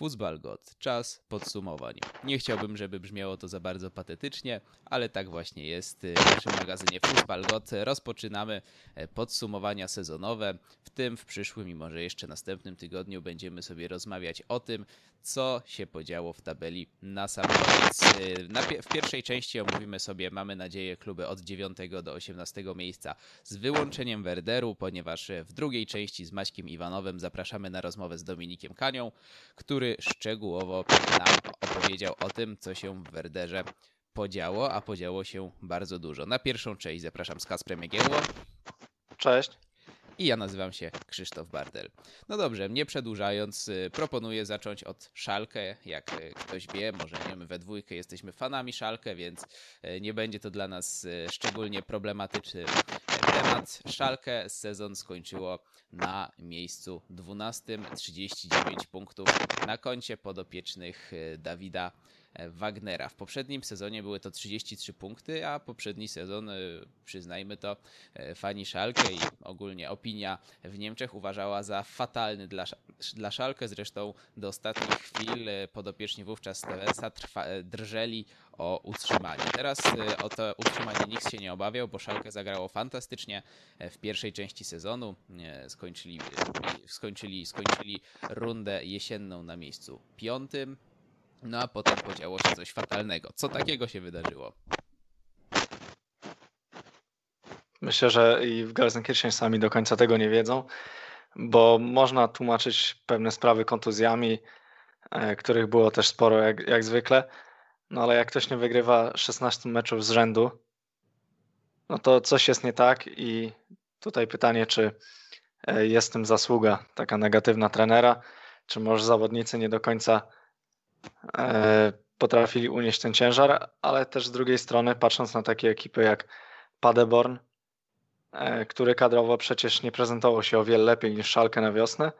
Fuzbal God. Czas podsumowań. Nie chciałbym, żeby brzmiało to za bardzo patetycznie, ale tak właśnie jest. W naszym magazynie Fuzbal God rozpoczynamy e, podsumowania sezonowe. W tym, w przyszłym i może jeszcze następnym tygodniu będziemy sobie rozmawiać o tym, co się podziało w tabeli na sam koniec. E, w pierwszej części omówimy sobie, mamy nadzieję, kluby od 9 do 18 miejsca z wyłączeniem Werderu, ponieważ w drugiej części z Maćkiem Iwanowem zapraszamy na rozmowę z Dominikiem Kanią, który szczegółowo nam opowiedział o tym, co się w Werderze podziało, a podziało się bardzo dużo. Na pierwszą część zapraszam z Kasprem Jagiełło. Cześć. I ja nazywam się Krzysztof Bardel. No dobrze, nie przedłużając, y, proponuję zacząć od Szalkę. Jak y, ktoś wie, może nie, my we dwójkę jesteśmy fanami Szalkę, więc y, nie będzie to dla nas szczególnie problematyczny temat. Szalkę sezon skończyło na miejscu 12, 39 punktów na koncie podopiecznych Dawida Wagnera. W poprzednim sezonie były to 33 punkty, a poprzedni sezon, e, przyznajmy to, e, fani Szalkę i ogólnie opinia w Niemczech uważała za fatalny dla, dla Szalkę. Zresztą do ostatnich chwil podopieczni wówczas Stevesa drżeli o utrzymanie. Teraz o to utrzymanie nikt się nie obawiał, bo Szalkę zagrało fantastycznie w pierwszej części sezonu. Skończyli, skończyli, skończyli rundę jesienną na miejscu piątym. No a potem podziało się coś fatalnego. Co takiego się wydarzyło? Myślę, że i w Gelsenkirchen sami do końca tego nie wiedzą, bo można tłumaczyć pewne sprawy kontuzjami, e, których było też sporo jak, jak zwykle. No ale jak ktoś nie wygrywa 16 meczów z rzędu, no to coś jest nie tak i tutaj pytanie, czy e, jest tym zasługa taka negatywna trenera, czy może zawodnicy nie do końca potrafili unieść ten ciężar, ale też z drugiej strony, patrząc na takie ekipy jak Paderborn, e, który kadrowo przecież nie prezentował się o wiele lepiej niż Szalkę na wiosnę,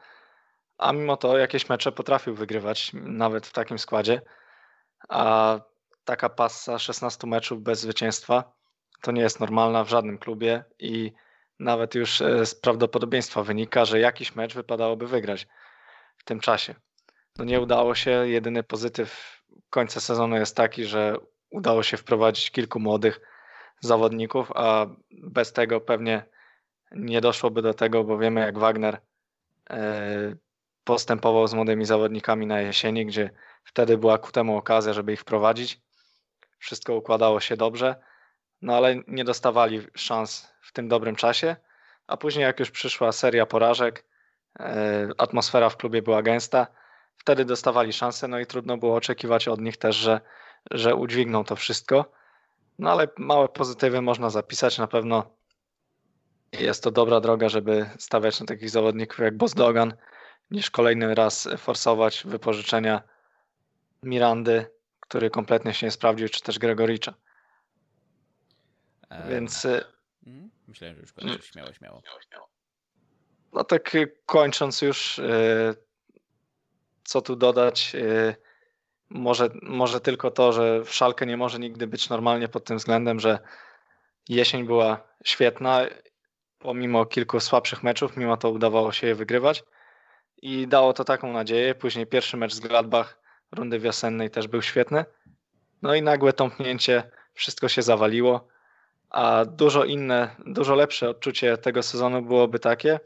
a mimo to jakieś mecze potrafił wygrywać nawet w takim składzie, a taka pasa 16 meczów bez zwycięstwa to nie jest normalna w żadnym klubie i nawet już e, z prawdopodobieństwa wynika, że jakiś mecz wypadałoby wygrać w tym czasie no nie udało się. Jedyny pozytyw końca sezonu jest taki, że udało się wprowadzić kilku młodych zawodników, a bez tego pewnie nie doszłoby do tego, bo wiemy jak Wagner e, postępował z młodymi zawodnikami na jesieni, gdzie wtedy była ku temu okazja, żeby ich wprowadzić. Wszystko układało się dobrze, no ale nie dostawali szans w tym dobrym czasie, a później jak już przyszła seria porażek, e, atmosfera w klubie była gęsta, wtedy dostawali szansę, no i trudno było oczekiwać od nich też, że, że udźwigną to wszystko. No ale małe pozytywy można zapisać. Na pewno jest to dobra droga, żeby stawiać na takich zawodników jak Bosdogan, niż kolejny raz forsować wypożyczenia Mirandy, który kompletnie się nie sprawdził, czy też Gregoricza. Więc. Y, mhm. Myślałem, że już kończysz. Śmiało, śmiało. No tak kończąc już, y, co tu dodać? Y, może, może tylko to, że w Szalkę nie może nigdy być normalnie pod tym względem, że jesień była świetna, pomimo kilku słabszych meczów, mimo to udawało się je wygrywać i dało to taką nadzieję. Później pierwszy mecz z Gladbach rundy wiosennej też był świetny. No i nagłe tąpnięcie, wszystko się zawaliło, a dużo inne, dużo lepsze odczucie tego sezonu byłoby takie,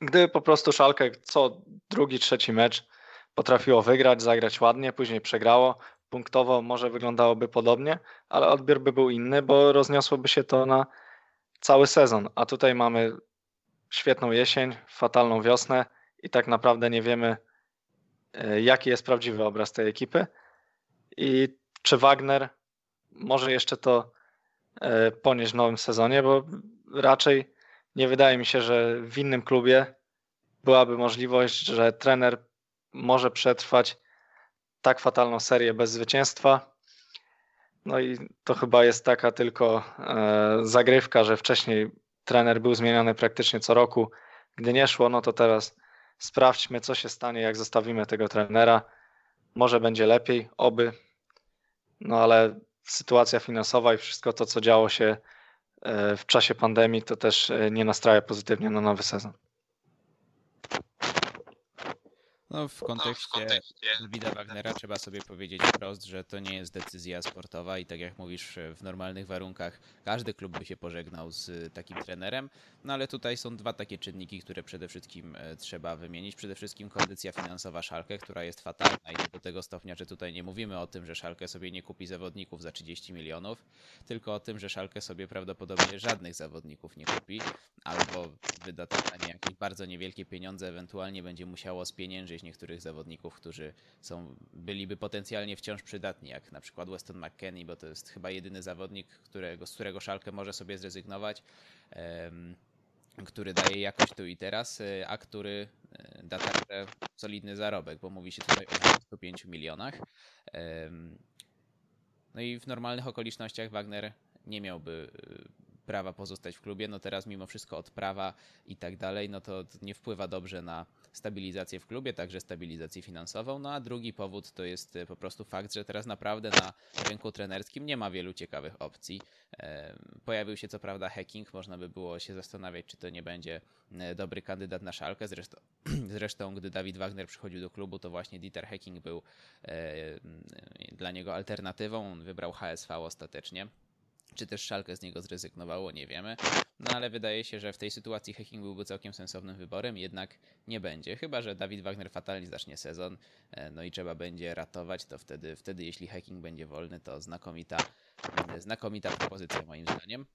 Gdyby po prostu Szalkę co drugi, trzeci mecz potrafiło wygrać, zagrać ładnie, później przegrało, punktowo może wyglądałoby podobnie, ale odbiór by był inny, bo rozniosłoby się to na cały sezon. A tutaj mamy świetną jesień, fatalną wiosnę i tak naprawdę nie wiemy, e, jaki jest prawdziwy obraz tej ekipy. I czy Wagner może jeszcze to e, ponieść w nowym sezonie, bo raczej nie wydaje mi się, że w innym klubie byłaby możliwość, że trener może przetrwać tak fatalną serię bez zwycięstwa. No i to chyba jest taka tylko e, zagrywka, że wcześniej trener był zmieniany praktycznie co roku. Gdy nie szło, no to teraz sprawdźmy, co się stanie, jak zostawimy tego trenera. Może będzie lepiej, oby. No ale sytuacja finansowa i wszystko to, co działo się w czasie pandemii, to też e, nie nastraja pozytywnie na nowy sezon. No, w kontekście Davida Wagnera trzeba sobie powiedzieć wprost, że to nie jest decyzja sportowa i tak jak mówisz, w normalnych warunkach każdy klub by się pożegnał z takim trenerem, no ale tutaj są dwa takie czynniki, które przede wszystkim e, trzeba wymienić. Przede wszystkim kondycja finansowa Szalkę, która jest fatalna i do tego stopnia, że tutaj nie mówimy o tym, że Szalkę sobie nie kupi zawodników za 30 milionów, tylko o tym, że Szalkę sobie prawdopodobnie żadnych zawodników nie kupi, albo wyda na nie jakieś bardzo niewielkie pieniądze, ewentualnie będzie musiało spieniężyć niektórych zawodników, którzy są, byliby potencjalnie wciąż przydatni, jak na przykład Weston McKenney, bo to jest chyba jedyny zawodnik, którego, z którego Szalkę może sobie zrezygnować. Um, który daje jakość tu i teraz, e, a który e, da także solidny zarobek, bo mówi się tutaj o 25 milionach. No i w normalnych okolicznościach Wagner nie miałby e, prawa pozostać w klubie, no teraz mimo wszystko odprawa i tak dalej, no to nie wpływa dobrze na stabilizację w klubie, także stabilizację finansową. No a drugi powód to jest e, po prostu fakt, że teraz naprawdę na rynku trenerskim nie ma wielu ciekawych opcji. Pojawił się co prawda hacking, można by było się zastanawiać, czy to nie będzie e, dobry kandydat na szalkę. Zresztą, zresztą gdy Dawid Wagner przychodził do klubu, to właśnie Dieter Hacking był e, dla niego alternatywą. On wybrał HSV ostatecznie. Czy też Szalkę z niego zrezygnowało, nie wiemy. No ale wydaje się, że w tej sytuacji hacking byłby całkiem sensownym wyborem, jednak nie będzie. Chyba, że Dawid Wagner fatalnie zacznie sezon, e, no i trzeba będzie ratować, to wtedy, wtedy jeśli hacking będzie wolny, to znakomita, znakomita propozycja moim zdaniem.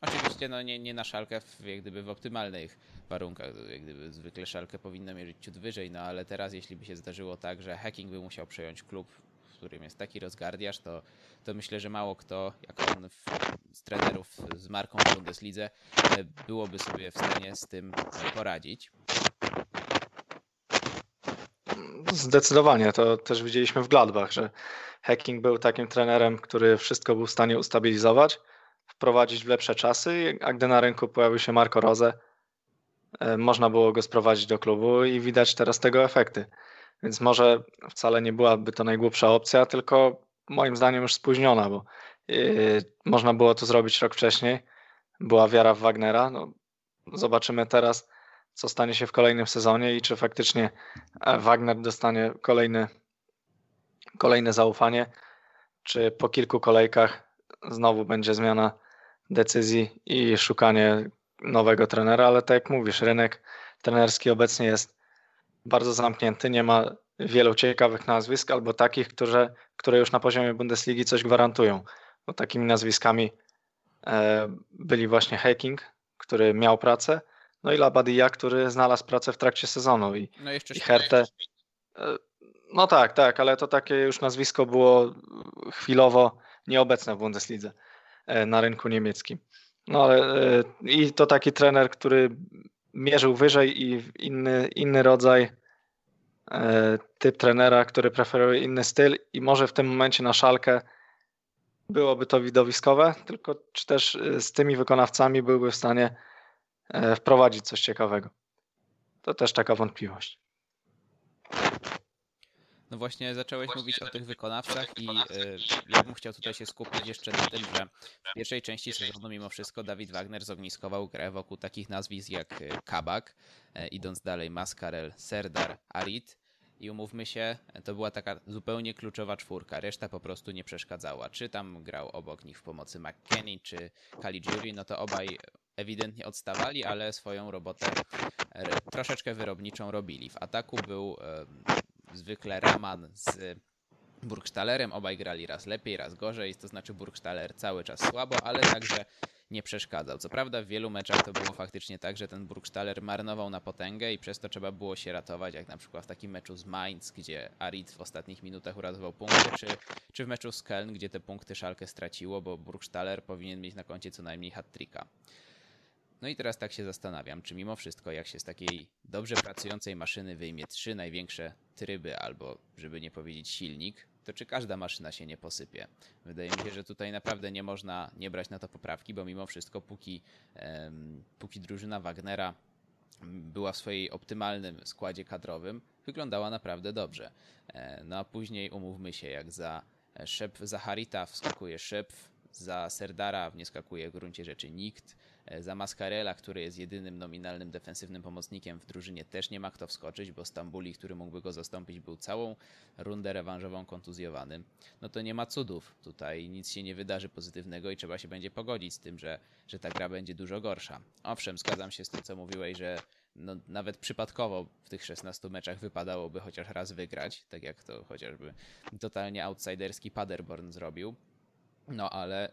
Oczywiście no nie, nie na szalkę w, jak gdyby w optymalnych warunkach, jak gdyby zwykle szalkę powinno mierzyć ciut wyżej, no ale teraz jeśli by się zdarzyło tak, że hacking by musiał przejąć klub którym jest taki rozgardiasz, to, to myślę, że mało kto, jak on w, z trenerów z marką w Bundeslidze, e, byłoby sobie w stanie z tym poradzić. Zdecydowanie, to też widzieliśmy w Gladbach, że Hacking był takim trenerem, który wszystko był w stanie ustabilizować, wprowadzić w lepsze czasy, a gdy na rynku pojawił się Marco Rose, e, można było go sprowadzić do klubu i widać teraz tego efekty. Więc może wcale nie byłaby to najgłupsza opcja, tylko moim zdaniem już spóźniona, bo yy, można było to zrobić rok wcześniej. Była wiara w Wagnera. No, zobaczymy teraz, co stanie się w kolejnym sezonie i czy faktycznie e, Wagner dostanie kolejny, kolejne zaufanie, czy po kilku kolejkach znowu będzie zmiana decyzji i szukanie nowego trenera, ale tak jak mówisz, rynek trenerski obecnie jest bardzo zamknięty, nie ma wielu ciekawych nazwisk albo takich, które, które już na poziomie Bundesligi coś gwarantują. No, takimi nazwiskami e, byli właśnie Hacking, który miał pracę, no i Labadia, który znalazł pracę w trakcie sezonu i, no jeszcze i Hertę. E, no tak, tak, ale to takie już nazwisko było chwilowo nieobecne w Bundeslidze e, na rynku niemieckim. No ale i to taki trener, który mierzył wyżej i inny, inny rodzaj, e, typ trenera, który preferuje inny styl i może w tym momencie na szalkę byłoby to widowiskowe, tylko czy też e, z tymi wykonawcami byłby w stanie e, wprowadzić coś ciekawego. To też taka wątpliwość. No właśnie zacząłeś właśnie mówić o tych wykonawcach i y, ja bym chciał tutaj się skupić jeszcze na tym, że w pierwszej części sezonu mimo wszystko Dawid Wagner zogniskował grę wokół takich nazwisk jak y, Kabak, y, idąc dalej Maskarel, Serdar, Arit i umówmy się, to była taka zupełnie kluczowa czwórka. Reszta po prostu nie przeszkadzała. Czy tam grał obok nich w pomocy McKenny, czy Caligiuri, no to obaj ewidentnie odstawali, ale swoją robotę troszeczkę wyrobniczą robili. W ataku był zwykle Raman z Burgstalerem. Obaj grali raz lepiej, raz gorzej, to znaczy Burgstaller cały czas słabo, ale także nie przeszkadzał. Co prawda w wielu meczach to było faktycznie tak, że ten Burgstaller marnował na potęgę i przez to trzeba było się ratować, jak na przykład w takim meczu z Mainz, gdzie Arid w ostatnich minutach uratował punkty, czy, czy w meczu z Köln, gdzie te punkty Szalkę straciło, bo Burgstaller powinien mieć na koncie co najmniej hat-tricka. No i teraz tak się zastanawiam, czy mimo wszystko, jak się z takiej dobrze pracującej maszyny wyjmie trzy największe tryby, albo żeby nie powiedzieć silnik, to czy każda maszyna się nie posypie? Wydaje mi się, że tutaj naprawdę nie można nie brać na to poprawki, bo mimo wszystko, póki, um, póki drużyna Wagnera była w swojej optymalnym składzie kadrowym, wyglądała naprawdę dobrze. E, no a później umówmy się, jak za szep Zacharita wskakuje szep, za Serdara nie skakuje w gruncie rzeczy nikt, E, Za Mascarella, który jest jedynym nominalnym defensywnym pomocnikiem w drużynie, też nie ma kto wskoczyć, bo Stambuli, który mógłby go zastąpić, był całą rundę rewanżową kontuzjowany. No to nie ma cudów. Tutaj nic się nie wydarzy pozytywnego i trzeba się będzie pogodzić z tym, że, że ta gra będzie dużo gorsza. Owszem, zgadzam się z tym, co mówiłeś, że no, nawet przypadkowo w tych 16 meczach wypadałoby chociaż raz wygrać, tak jak to chociażby totalnie outsiderski Paderborn zrobił. No ale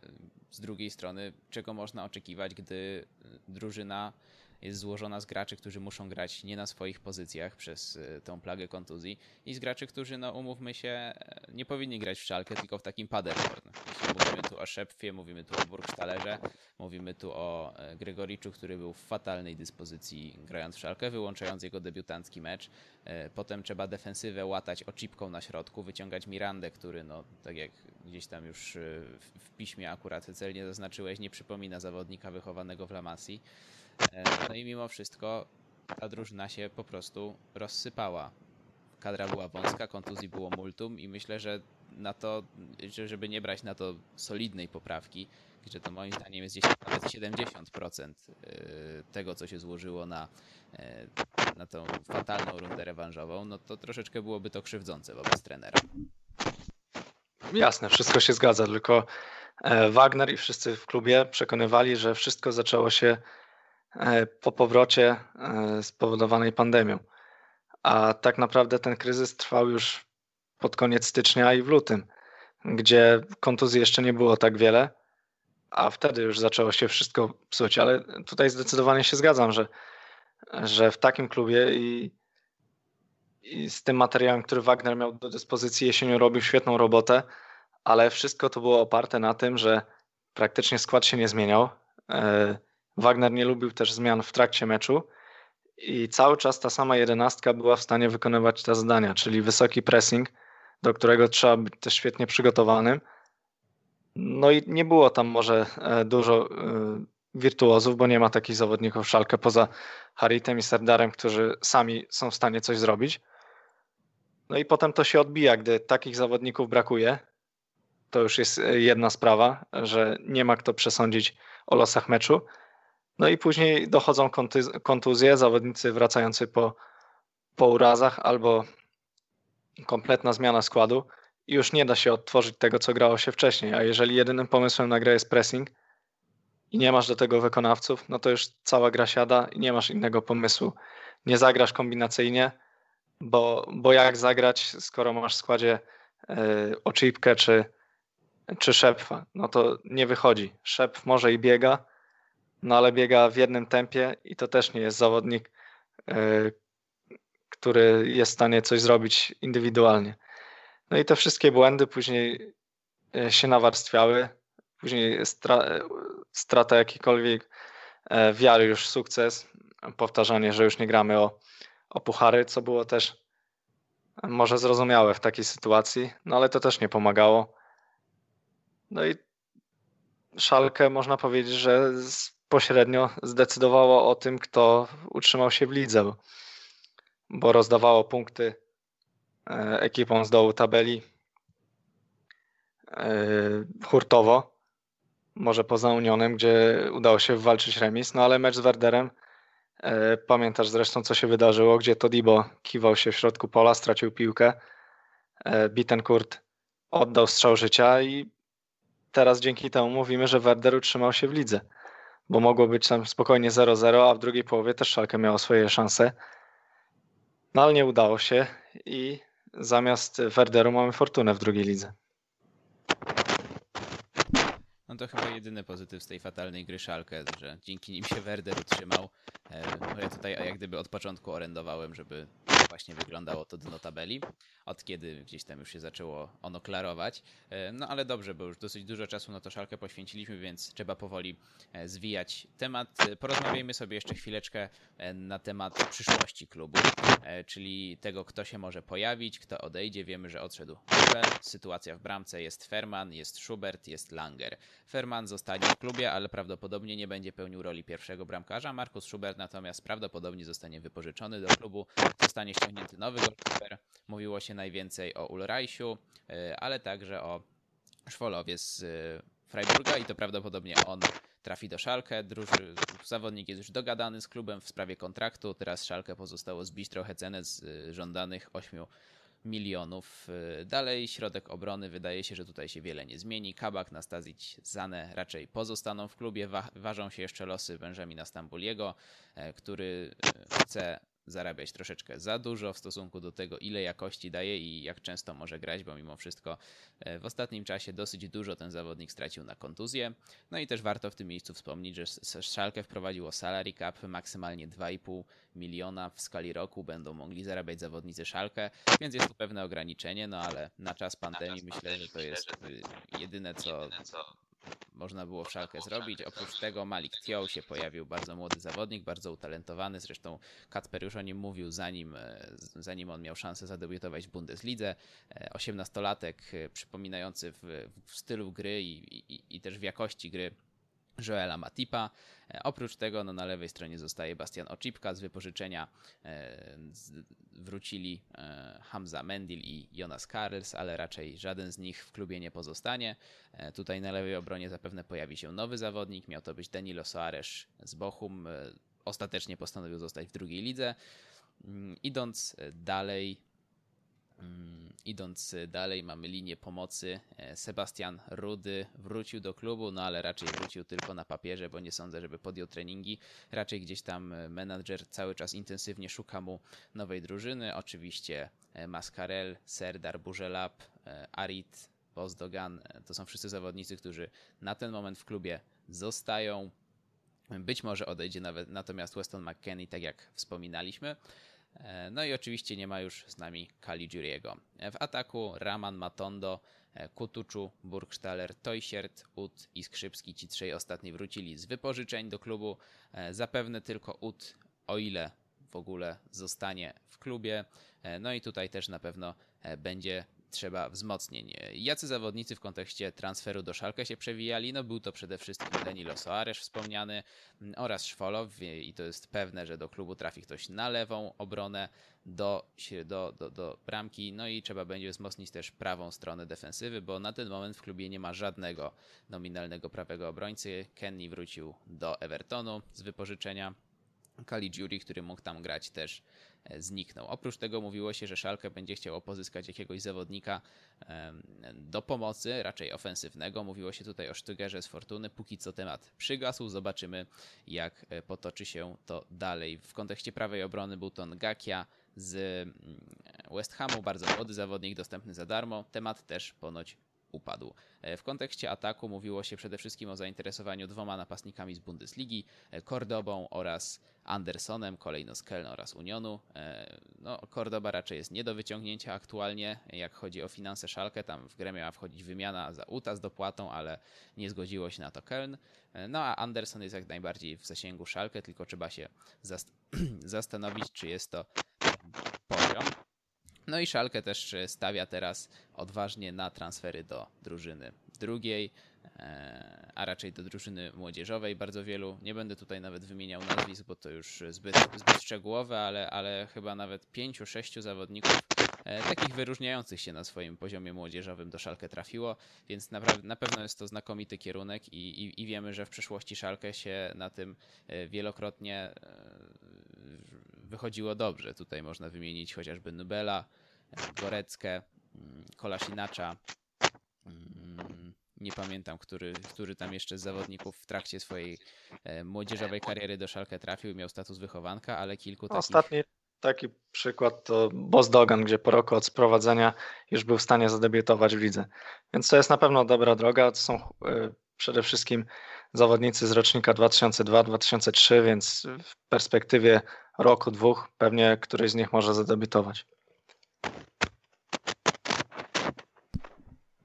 z drugiej strony, czego można oczekiwać, gdy drużyna jest złożona z graczy, którzy muszą grać nie na swoich pozycjach przez y, tą plagę kontuzji i z graczy, którzy, no umówmy się, e, nie powinni grać w szalkę, tylko w takim Paderborn. Jeśli mówimy tu o Szepfie, mówimy tu o Burgstalerze, mówimy tu o e, Gregoriczu, który był w fatalnej dyspozycji grając w szalkę, wyłączając jego debiutancki mecz. E, Potem trzeba defensywę łatać oczipką na środku, wyciągać Mirandę, który, no tak jak gdzieś tam już e, w, piśmie akurat celnie zaznaczyłeś, nie przypomina zawodnika wychowanego w La Masii. E, No i mimo wszystko ta drużyna się po prostu rozsypała. Kadra była wąska, kontuzji było multum i myślę, że na to, że- żeby nie brać na to solidnej poprawki, gdzie to moim zdaniem jest gdzieś nawet 70% y, tego, co się złożyło na, e, na tą fatalną rundę rewanżową, no to troszeczkę byłoby to krzywdzące wobec trenera. Jasne, wszystko się zgadza, tylko e, Wagner i wszyscy w klubie przekonywali, że wszystko zaczęło się e, po powrocie e, spowodowanej pandemią. A tak naprawdę ten kryzys trwał już pod koniec stycznia i w lutym, gdzie kontuzji jeszcze nie było tak wiele, a wtedy już zaczęło się wszystko psuć. Ale tutaj zdecydowanie się zgadzam, że, że w takim klubie i, i z tym materiałem, który Wagner miał do dyspozycji jesienią, robił świetną robotę, ale wszystko to było oparte na tym, że praktycznie skład się nie zmieniał. E, Wagner nie lubił też zmian w trakcie meczu i cały czas ta sama jedenastka była w stanie wykonywać te zadania, czyli wysoki pressing, do którego trzeba być też świetnie przygotowanym. No i nie było tam może e, dużo e, wirtuozów, bo nie ma takich zawodników szalkę poza Haritem i Serdarem, którzy sami są w stanie coś zrobić. No i potem to się odbija, gdy takich zawodników brakuje. To już jest e, jedna sprawa, że nie ma kto przesądzić o losach meczu. No i później dochodzą kontuzje, zawodnicy wracający po, po urazach albo kompletna zmiana składu i już nie da się odtworzyć tego, co grało się wcześniej. A jeżeli jedynym pomysłem na grę jest pressing i nie masz do tego wykonawców, no to już cała gra siada i nie masz innego pomysłu. Nie zagrasz kombinacyjnie, bo, bo jak zagrać, skoro masz w składzie y, oczipkę czy, czy szepfa, no to nie wychodzi. Szepf może i biega, no ale biega w jednym tempie i to też nie jest zawodnik, y, który jest w stanie coś zrobić indywidualnie. No i te wszystkie błędy później y, się nawarstwiały, później stra, strata jakiejkolwiek e, wiary już w sukces, powtarzanie, że już nie gramy o, o puchary, co było też może zrozumiałe w takiej sytuacji, no ale to też nie pomagało. No i Szalkę można powiedzieć, że pośrednio zdecydowało o tym, kto utrzymał się w lidze, bo, rozdawało punkty e, ekipom z dołu tabeli e, hurtowo, może poza Unionem, gdzie udało się walczyć remis, no ale mecz z Werderem E, Pamiętasz zresztą, co się wydarzyło, gdzie Todibo kiwał się w środku pola, stracił piłkę. Bittencourt oddał strzał życia i teraz dzięki temu mówimy, że Werder utrzymał się w lidze, bo mogło być tam spokojnie 0-0, a w drugiej połowie też Szalkę miało swoje szanse. No ale nie udało się i zamiast Werderu mamy Fortunę w drugiej lidze. No to chyba jedyny pozytyw z tej fatalnej gry Szalkę, że dzięki nim się Werder utrzymał. E, bo ja tutaj jak gdyby od początku orędowałem, żeby właśnie wyglądało to dno tabeli, od kiedy gdzieś tam już się zaczęło ono klarować. E, No ale dobrze, bo już dosyć dużo czasu na to Szalkę poświęciliśmy, więc trzeba powoli e, zwijać temat. E, Porozmawiajmy sobie jeszcze chwileczkę na temat przyszłości klubu, czyli tego, kto się może pojawić, kto odejdzie. Wiemy, że odszedł Kubel. Sytuacja w bramce jest Ferman, jest Schubert, jest Langer. Ferman zostanie w klubie, ale prawdopodobnie nie będzie pełnił roli pierwszego bramkarza. Markus Schubert natomiast prawdopodobnie zostanie wypożyczony do klubu, zostanie ściągnięty nowy golkiper. Mówiło się najwięcej o Ulreichu, y, ale także o Szwolowie z y, Freiburga i to prawdopodobnie on trafi do Szalkę. Zawodnik jest już dogadany z klubem w sprawie kontraktu. Teraz Szalkę pozostało zbić trochę cenę z y, żądanych 8 milionów. Dalej środek obrony wydaje się, że tutaj się wiele nie zmieni. Kabak, Nastazic, Zane raczej pozostaną w klubie. Wa- ważą się jeszcze losy Benjamina Stambuliego, e, który e, chce zarabiać troszeczkę za dużo w stosunku do tego, ile jakości daje i jak często może grać, bo mimo wszystko e, w ostatnim czasie dosyć dużo ten zawodnik stracił na kontuzję. No i też warto w tym miejscu wspomnieć, że S- S- Schalke wprowadziło salary cap maksymalnie 2,5 miliona w skali roku będą mogli zarabiać zawodnicy Schalke, więc jest tu pewne ograniczenie, no ale na czas pandemii myślę, że to jest y, jedyne co można było w Szalkę zrobić. Oprócz tego Malik Tio się pojawił, bardzo młody zawodnik, bardzo utalentowany. Zresztą Kacper już o nim mówił, zanim, e, zanim on miał szansę zadebiutować w Bundeslidze. E, 18-latek, e, przypominający w, w stylu gry i, i, i też w jakości gry Joela Matipa. E, Oprócz tego no, na lewej stronie zostaje Bastian Oczipka z wypożyczenia. E, wrócili e, Hamza Mendil i Jonas Karls, ale raczej żaden z nich w klubie nie pozostanie. Tutaj na lewej obronie zapewne pojawi się nowy zawodnik. Miał to być Danilo Soares z Bochum. Ostatecznie postanowił zostać w drugiej lidze. Mm, Idąc dalej, Idąc dalej, mamy linię pomocy. E, Sebastian Rudy wrócił do klubu, no ale raczej wrócił tylko na papierze, bo nie sądzę, żeby podjął treningi. Raczej gdzieś tam e, menadżer cały czas intensywnie szuka mu nowej drużyny. Oczywiście e, Mascarel, Serdar Burzelab, e, Arit, Bozdogan to są wszyscy zawodnicy, którzy na ten moment w klubie zostają. Być może odejdzie nawet natomiast Weston McKennie, tak jak wspominaliśmy. E, No i oczywiście nie ma już z nami Caligiuriego. E, W ataku Raman Matondo, e, Kutuczu, Burgstaller, Tojsiert, Ut i Skrzypski. Ci trzej ostatni wrócili z wypożyczeń do klubu. Zapewne tylko Ut, o ile w ogóle zostanie w klubie. No i tutaj też na pewno będzie trzeba wzmocnień. Jacy zawodnicy w kontekście transferu do Szalkę się przewijali? No był to przede wszystkim Danilo Soares wspomniany m, oraz Szwolow e, i to jest pewne, że do klubu trafi ktoś na lewą obronę do, do, do, do bramki, no i trzeba będzie wzmocnić też prawą stronę defensywy, bo na ten moment w klubie nie ma żadnego nominalnego prawego obrońcy. Kenny wrócił do Evertonu z wypożyczenia. Caligiuri, który mógł tam grać, też zniknął. Oprócz tego mówiło się, że Szalkę będzie chciało pozyskać jakiegoś zawodnika do pomocy, raczej ofensywnego. Mówiło się tutaj o Sztygerze z Fortuny. Póki co temat przygasł. Zobaczymy, jak e, potoczy się to dalej. W kontekście prawej obrony był to Ngakia z mm, West Hamu, bardzo młody zawodnik, dostępny za darmo. Temat też ponoć upadł. E, W kontekście ataku mówiło się przede wszystkim o zainteresowaniu dwoma napastnikami z Bundesligi, e, Cordobą oraz Andersonem, kolejno z Köln oraz Unionu. E, No, Cordoba raczej jest nie do wyciągnięcia aktualnie, jak chodzi o finanse Szalkę. Tam w grę miała wchodzić wymiana za UTA z dopłatą, ale nie zgodziło się na to Köln. E, No a Anderson jest jak najbardziej w zasięgu Szalkę, tylko trzeba się zast- zastanowić, czy jest to. No i Szalkę też stawia teraz odważnie na transfery do drużyny drugiej, e, a raczej do drużyny młodzieżowej. Bardzo wielu, nie będę tutaj nawet wymieniał nazwisk, bo to już zbyt, zbyt szczegółowe, ale, ale chyba nawet pięciu, sześciu zawodników e, takich wyróżniających się na swoim poziomie młodzieżowym do Szalkę trafiło, więc naprawdę na pewno jest to znakomity kierunek i, i, i wiemy, że w przyszłości Szalkę się na tym e, wielokrotnie wychodziło dobrze. Tutaj można wymienić chociażby Nubela, Goreckę, mm, Kolasinacza. mm, Nie pamiętam, który, który tam jeszcze z zawodników w trakcie swojej e, młodzieżowej kariery do Szalkę trafił i miał status wychowanka, ale kilku takich... Ostatni taki przykład to Bosdogan, gdzie po roku od sprowadzenia już był w stanie zadebiutować w lidze. Więc to jest na pewno dobra droga. To są e, przede wszystkim zawodnicy z rocznika 2002-2003, więc w perspektywie roku, dwóch pewnie któryś z nich może zadebiutować.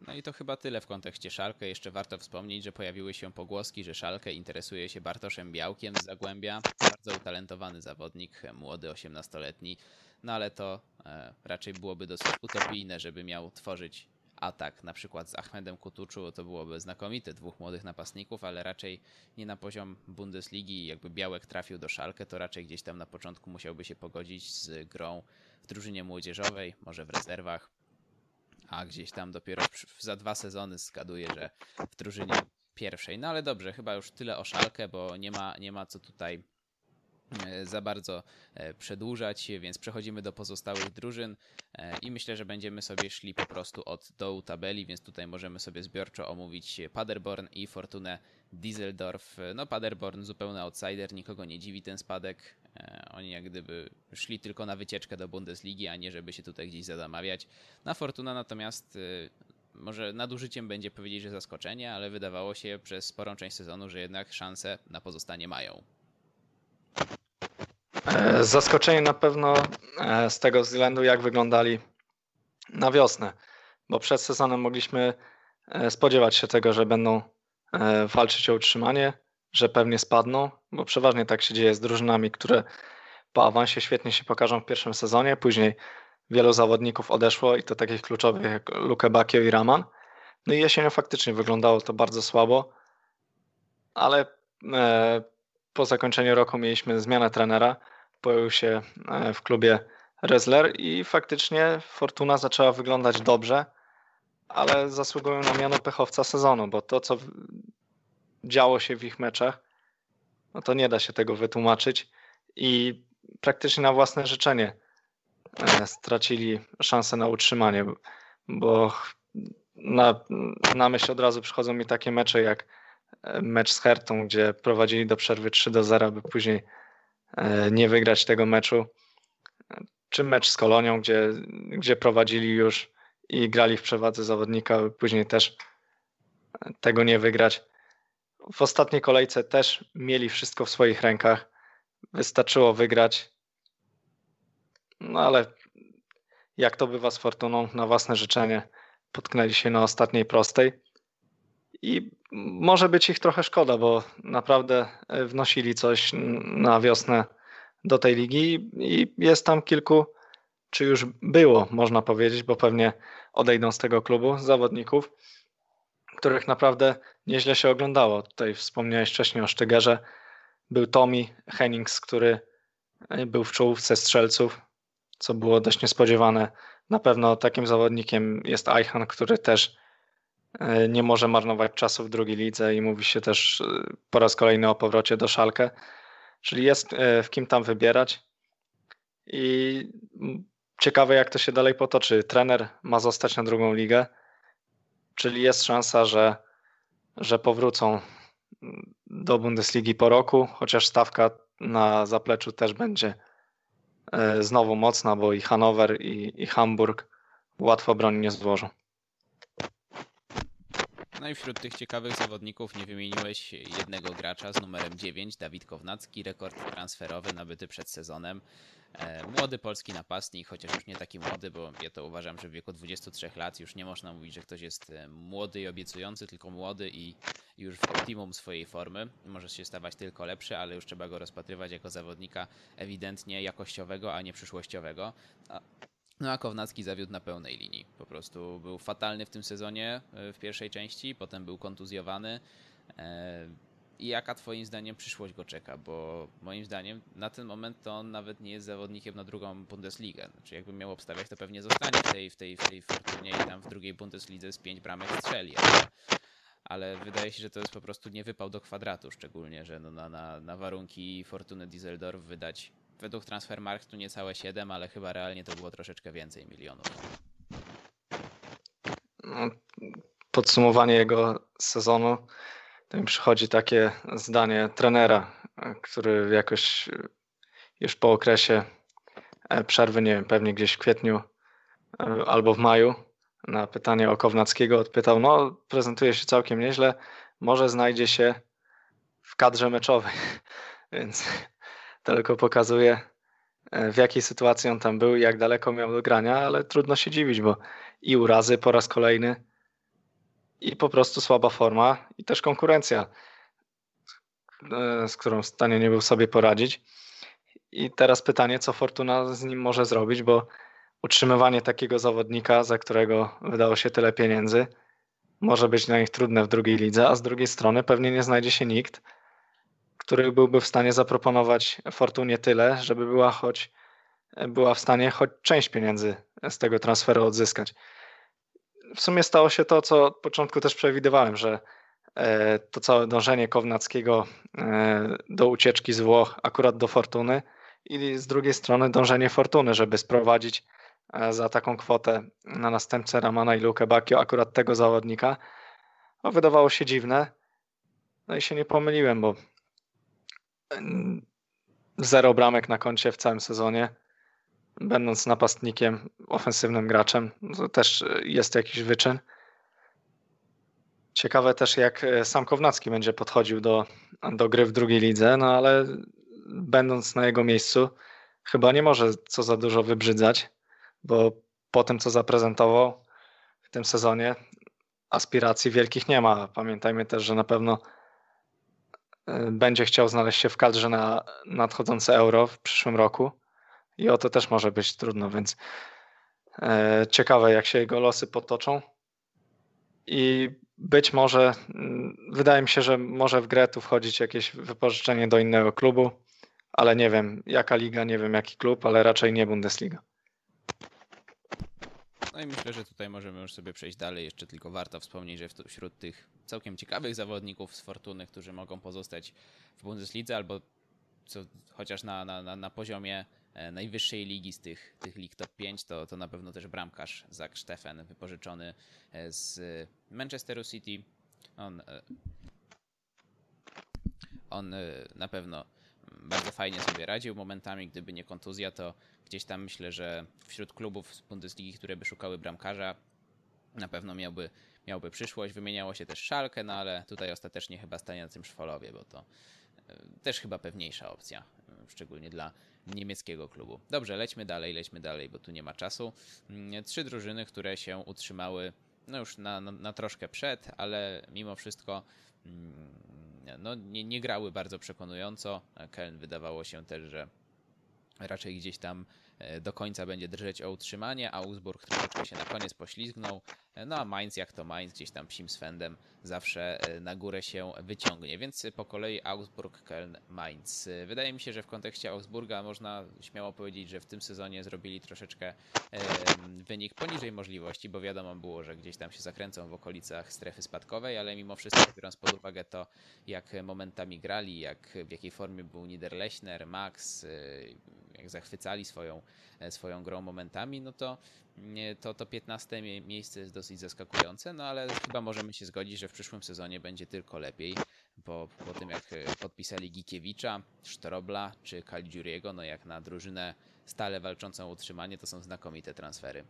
No i to chyba tyle w kontekście Szalkę. Jeszcze warto wspomnieć, że pojawiły się pogłoski, że Szalkę interesuje się Bartoszem Białkiem z Zagłębia. Bardzo utalentowany zawodnik, młody 18-letni. No ale to e, raczej byłoby dosyć utopijne, żeby miał tworzyć atak na przykład z Ahmedem Kutuczu. To byłoby znakomite, dwóch młodych napastników, ale raczej nie na poziom Bundesligi. Jakby Białek trafił do Szalkę, to raczej gdzieś tam na początku musiałby się pogodzić z grą w drużynie młodzieżowej, może w rezerwach a gdzieś tam dopiero za dwa sezony zgaduję, że w drużynie pierwszej. No ale dobrze, chyba już tyle o szalkę, bo nie ma, nie ma co tutaj za bardzo e, przedłużać, więc przechodzimy do pozostałych drużyn e, i myślę, że będziemy sobie szli po prostu od dołu tabeli, więc tutaj możemy sobie zbiorczo omówić Paderborn i Fortunę Düsseldorf. No Paderborn zupełny outsider, nikogo nie dziwi ten spadek. Oni jak gdyby szli tylko na wycieczkę do Bundesligi, a nie żeby się tutaj gdzieś zamawiać. Na Fortuna natomiast może nadużyciem będzie powiedzieć, że zaskoczenie, ale wydawało się przez sporą część sezonu, że jednak szanse na pozostanie mają. E, zaskoczenie na pewno e, z tego względu, jak wyglądali na wiosnę, bo przed sezonem mogliśmy e, spodziewać się tego, że będą walczyć o utrzymanie, że pewnie spadną, bo przeważnie tak się dzieje z drużynami, które po awansie świetnie się pokażą w pierwszym sezonie, później wielu zawodników odeszło i to takich kluczowych jak Luke Bakio i Raman. No i jesienią faktycznie wyglądało to bardzo słabo, ale po zakończeniu roku mieliśmy zmianę trenera, pojawił się e, w klubie Rezler i faktycznie Fortuna zaczęła wyglądać dobrze, ale zasługują na miano pechowca sezonu, bo to, co działo się w ich meczach, no to nie da się tego wytłumaczyć i praktycznie na własne życzenie e, stracili szansę na utrzymanie, bo na, na myśl od razu przychodzą mi takie mecze jak e, mecz z Hertą, gdzie prowadzili do przerwy 3 do 0, by później nie wygrać tego meczu. Czy mecz z Kolonią, gdzie, gdzie prowadzili już i grali w przewadze zawodnika, później też tego nie wygrać. W ostatniej kolejce też mieli wszystko w swoich rękach. Wystarczyło wygrać. No ale jak to bywa z Fortuną, na własne życzenie potknęli się na ostatniej prostej. I może być ich trochę szkoda, bo naprawdę e, wnosili coś na wiosnę do tej ligi i jest tam kilku, czy już było, można powiedzieć, bo pewnie odejdą z tego klubu zawodników, których naprawdę nieźle się oglądało. Tutaj wspomniałeś wcześniej o Sztygerze. Był Tommy Hennings, który e, był w czołówce strzelców, co było dość niespodziewane. Na pewno takim zawodnikiem jest Eichan, który też nie może marnować czasu w drugiej lidze i mówi się też e, po raz kolejny o powrocie do Szalkę, czyli jest e, w kim tam wybierać i ciekawe jak to się dalej potoczy. Trener ma zostać na drugą ligę, czyli jest szansa, że, że powrócą do Bundesligi po roku, chociaż stawka na zapleczu też będzie znowu mocna, bo i Hanower i, i Hamburg łatwo broni nie złożą. No i wśród tych ciekawych zawodników nie wymieniłeś jednego gracza z numerem 9, Dawid Kownacki, rekord transferowy nabyty przed sezonem. E, młody polski napastnik, chociaż już nie taki młody, bo ja to uważam, że w wieku 23 lat już nie można mówić, że ktoś jest e, młody i obiecujący, tylko młody i już w optimum swojej formy. Może się stawać tylko lepszy, ale już trzeba go rozpatrywać jako zawodnika ewidentnie jakościowego, a nie przyszłościowego. No a Kownacki zawiódł na pełnej linii. Po prostu był fatalny w tym sezonie e, w pierwszej części, potem był kontuzjowany. E, I jaka twoim zdaniem przyszłość go czeka? Bo moim zdaniem na ten moment to on nawet nie jest zawodnikiem na drugą Bundesligę. Znaczy jakby miał obstawiać, to pewnie zostanie w tej, w tej, w tej Fortunie i tam w drugiej Bundeslidze z pięć bramek strzeli. Ale, ale wydaje się, że to jest po prostu nie wypał do kwadratu, szczególnie, że no na, na, na warunki Fortuny Düsseldorf wydać według Transfermarktu niecałe 7, ale chyba realnie to było troszeczkę więcej milionów. No, podsumowanie jego sezonu to mi przychodzi takie zdanie trenera, który jakoś już po okresie e, przerwy, nie wiem, pewnie gdzieś w kwietniu e, albo w maju, na pytanie o Kownackiego odpytał, no prezentuje się całkiem nieźle, może znajdzie się w kadrze meczowej, więc tylko pokazuje, e, w jakiej sytuacji on tam był i jak daleko miał do grania, ale trudno się dziwić, bo i urazy po raz kolejny, i po prostu słaba forma, i też konkurencja, e, z którą w stanie nie był sobie poradzić. I teraz pytanie, co Fortuna z nim może zrobić, bo utrzymywanie takiego zawodnika, za którego wydało się tyle pieniędzy, może być dla nich trudne w drugiej lidze, a z drugiej strony pewnie nie znajdzie się nikt, który byłby w stanie zaproponować Fortunie tyle, żeby była choć była w stanie choć część pieniędzy z tego transferu odzyskać. W sumie stało się to, co od początku też przewidywałem, że e, to całe dążenie Kownackiego e, do ucieczki z Włoch akurat do Fortuny i z drugiej strony dążenie Fortuny, żeby sprowadzić za taką kwotę na następcę Ramana i Luke Bakio akurat tego zawodnika. No, wydawało się dziwne. No i się nie pomyliłem, bo zero bramek na koncie w całym sezonie, będąc napastnikiem, ofensywnym graczem, to też jest jakiś wyczyn. Ciekawe też, jak e, sam Kownacki będzie podchodził do, do gry w drugiej lidze, no ale będąc na jego miejscu, chyba nie może co za dużo wybrzydzać, bo po tym, co zaprezentował w tym sezonie, aspiracji wielkich nie ma. Pamiętajmy też, że na pewno będzie chciał znaleźć się w kadrze na nadchodzące euro w przyszłym roku i o to też może być trudno, więc e, ciekawe, jak się jego losy potoczą. I być może, mm, wydaje mi się, że może w grę tu wchodzić jakieś wypożyczenie do innego klubu, ale nie wiem jaka liga, nie wiem jaki klub, ale raczej nie Bundesliga. No i myślę, że tutaj możemy już sobie przejść dalej. Jeszcze tylko warto wspomnieć, że wśród tych całkiem ciekawych zawodników z Fortuny, którzy mogą pozostać w Bundeslidze albo co, chociaż na, na, na poziomie e, najwyższej ligi z tych, tych lig top 5, to, to na pewno też bramkarz Zach Steffen, wypożyczony e, z Manchesteru City. On, e, on na pewno bardzo fajnie sobie radził momentami, gdyby nie kontuzja, to gdzieś tam myślę, że wśród klubów z Bundesligi, które by szukały bramkarza, na pewno miałby, miałby przyszłość. Wymieniało się też Szalkę, no ale tutaj ostatecznie chyba stanie na tym Szwolowie, bo to e, też chyba pewniejsza opcja, e, szczególnie dla niemieckiego klubu. Dobrze, lećmy dalej, lećmy dalej, bo tu nie ma czasu. Mm, trzy drużyny, które się utrzymały no już na, na, na troszkę przed, ale mimo wszystko mm, no, nie, nie grały bardzo przekonująco. Köln wydawało się też, że raczej gdzieś tam do końca będzie drżeć o utrzymanie. Augsburg troszeczkę się na koniec poślizgnął. E, no a Mainz, jak to Mainz, gdzieś tam psim swędem zawsze e, na górę się wyciągnie. Więc po kolei Augsburg, Köln, Mainz. Wydaje mi się, że w kontekście Augsburga można śmiało powiedzieć, że w tym sezonie zrobili troszeczkę wynik poniżej możliwości, bo wiadomo było, że gdzieś tam się zakręcą w okolicach strefy spadkowej, ale mimo wszystko, biorąc pod uwagę to, jak momentami grali, jak w jakiej formie był Niederlechner, Max, jak zachwycali swoją, e, swoją grą momentami, no to to, to 15 miejsce jest dosyć zaskakujące, no ale chyba możemy się zgodzić, że w przyszłym sezonie będzie tylko lepiej, bo po tym jak e, podpisali Gikiewicza, Sztrobla czy Caligiuriego, no jak na drużynę stale walczącą o utrzymanie, to są znakomite transfery.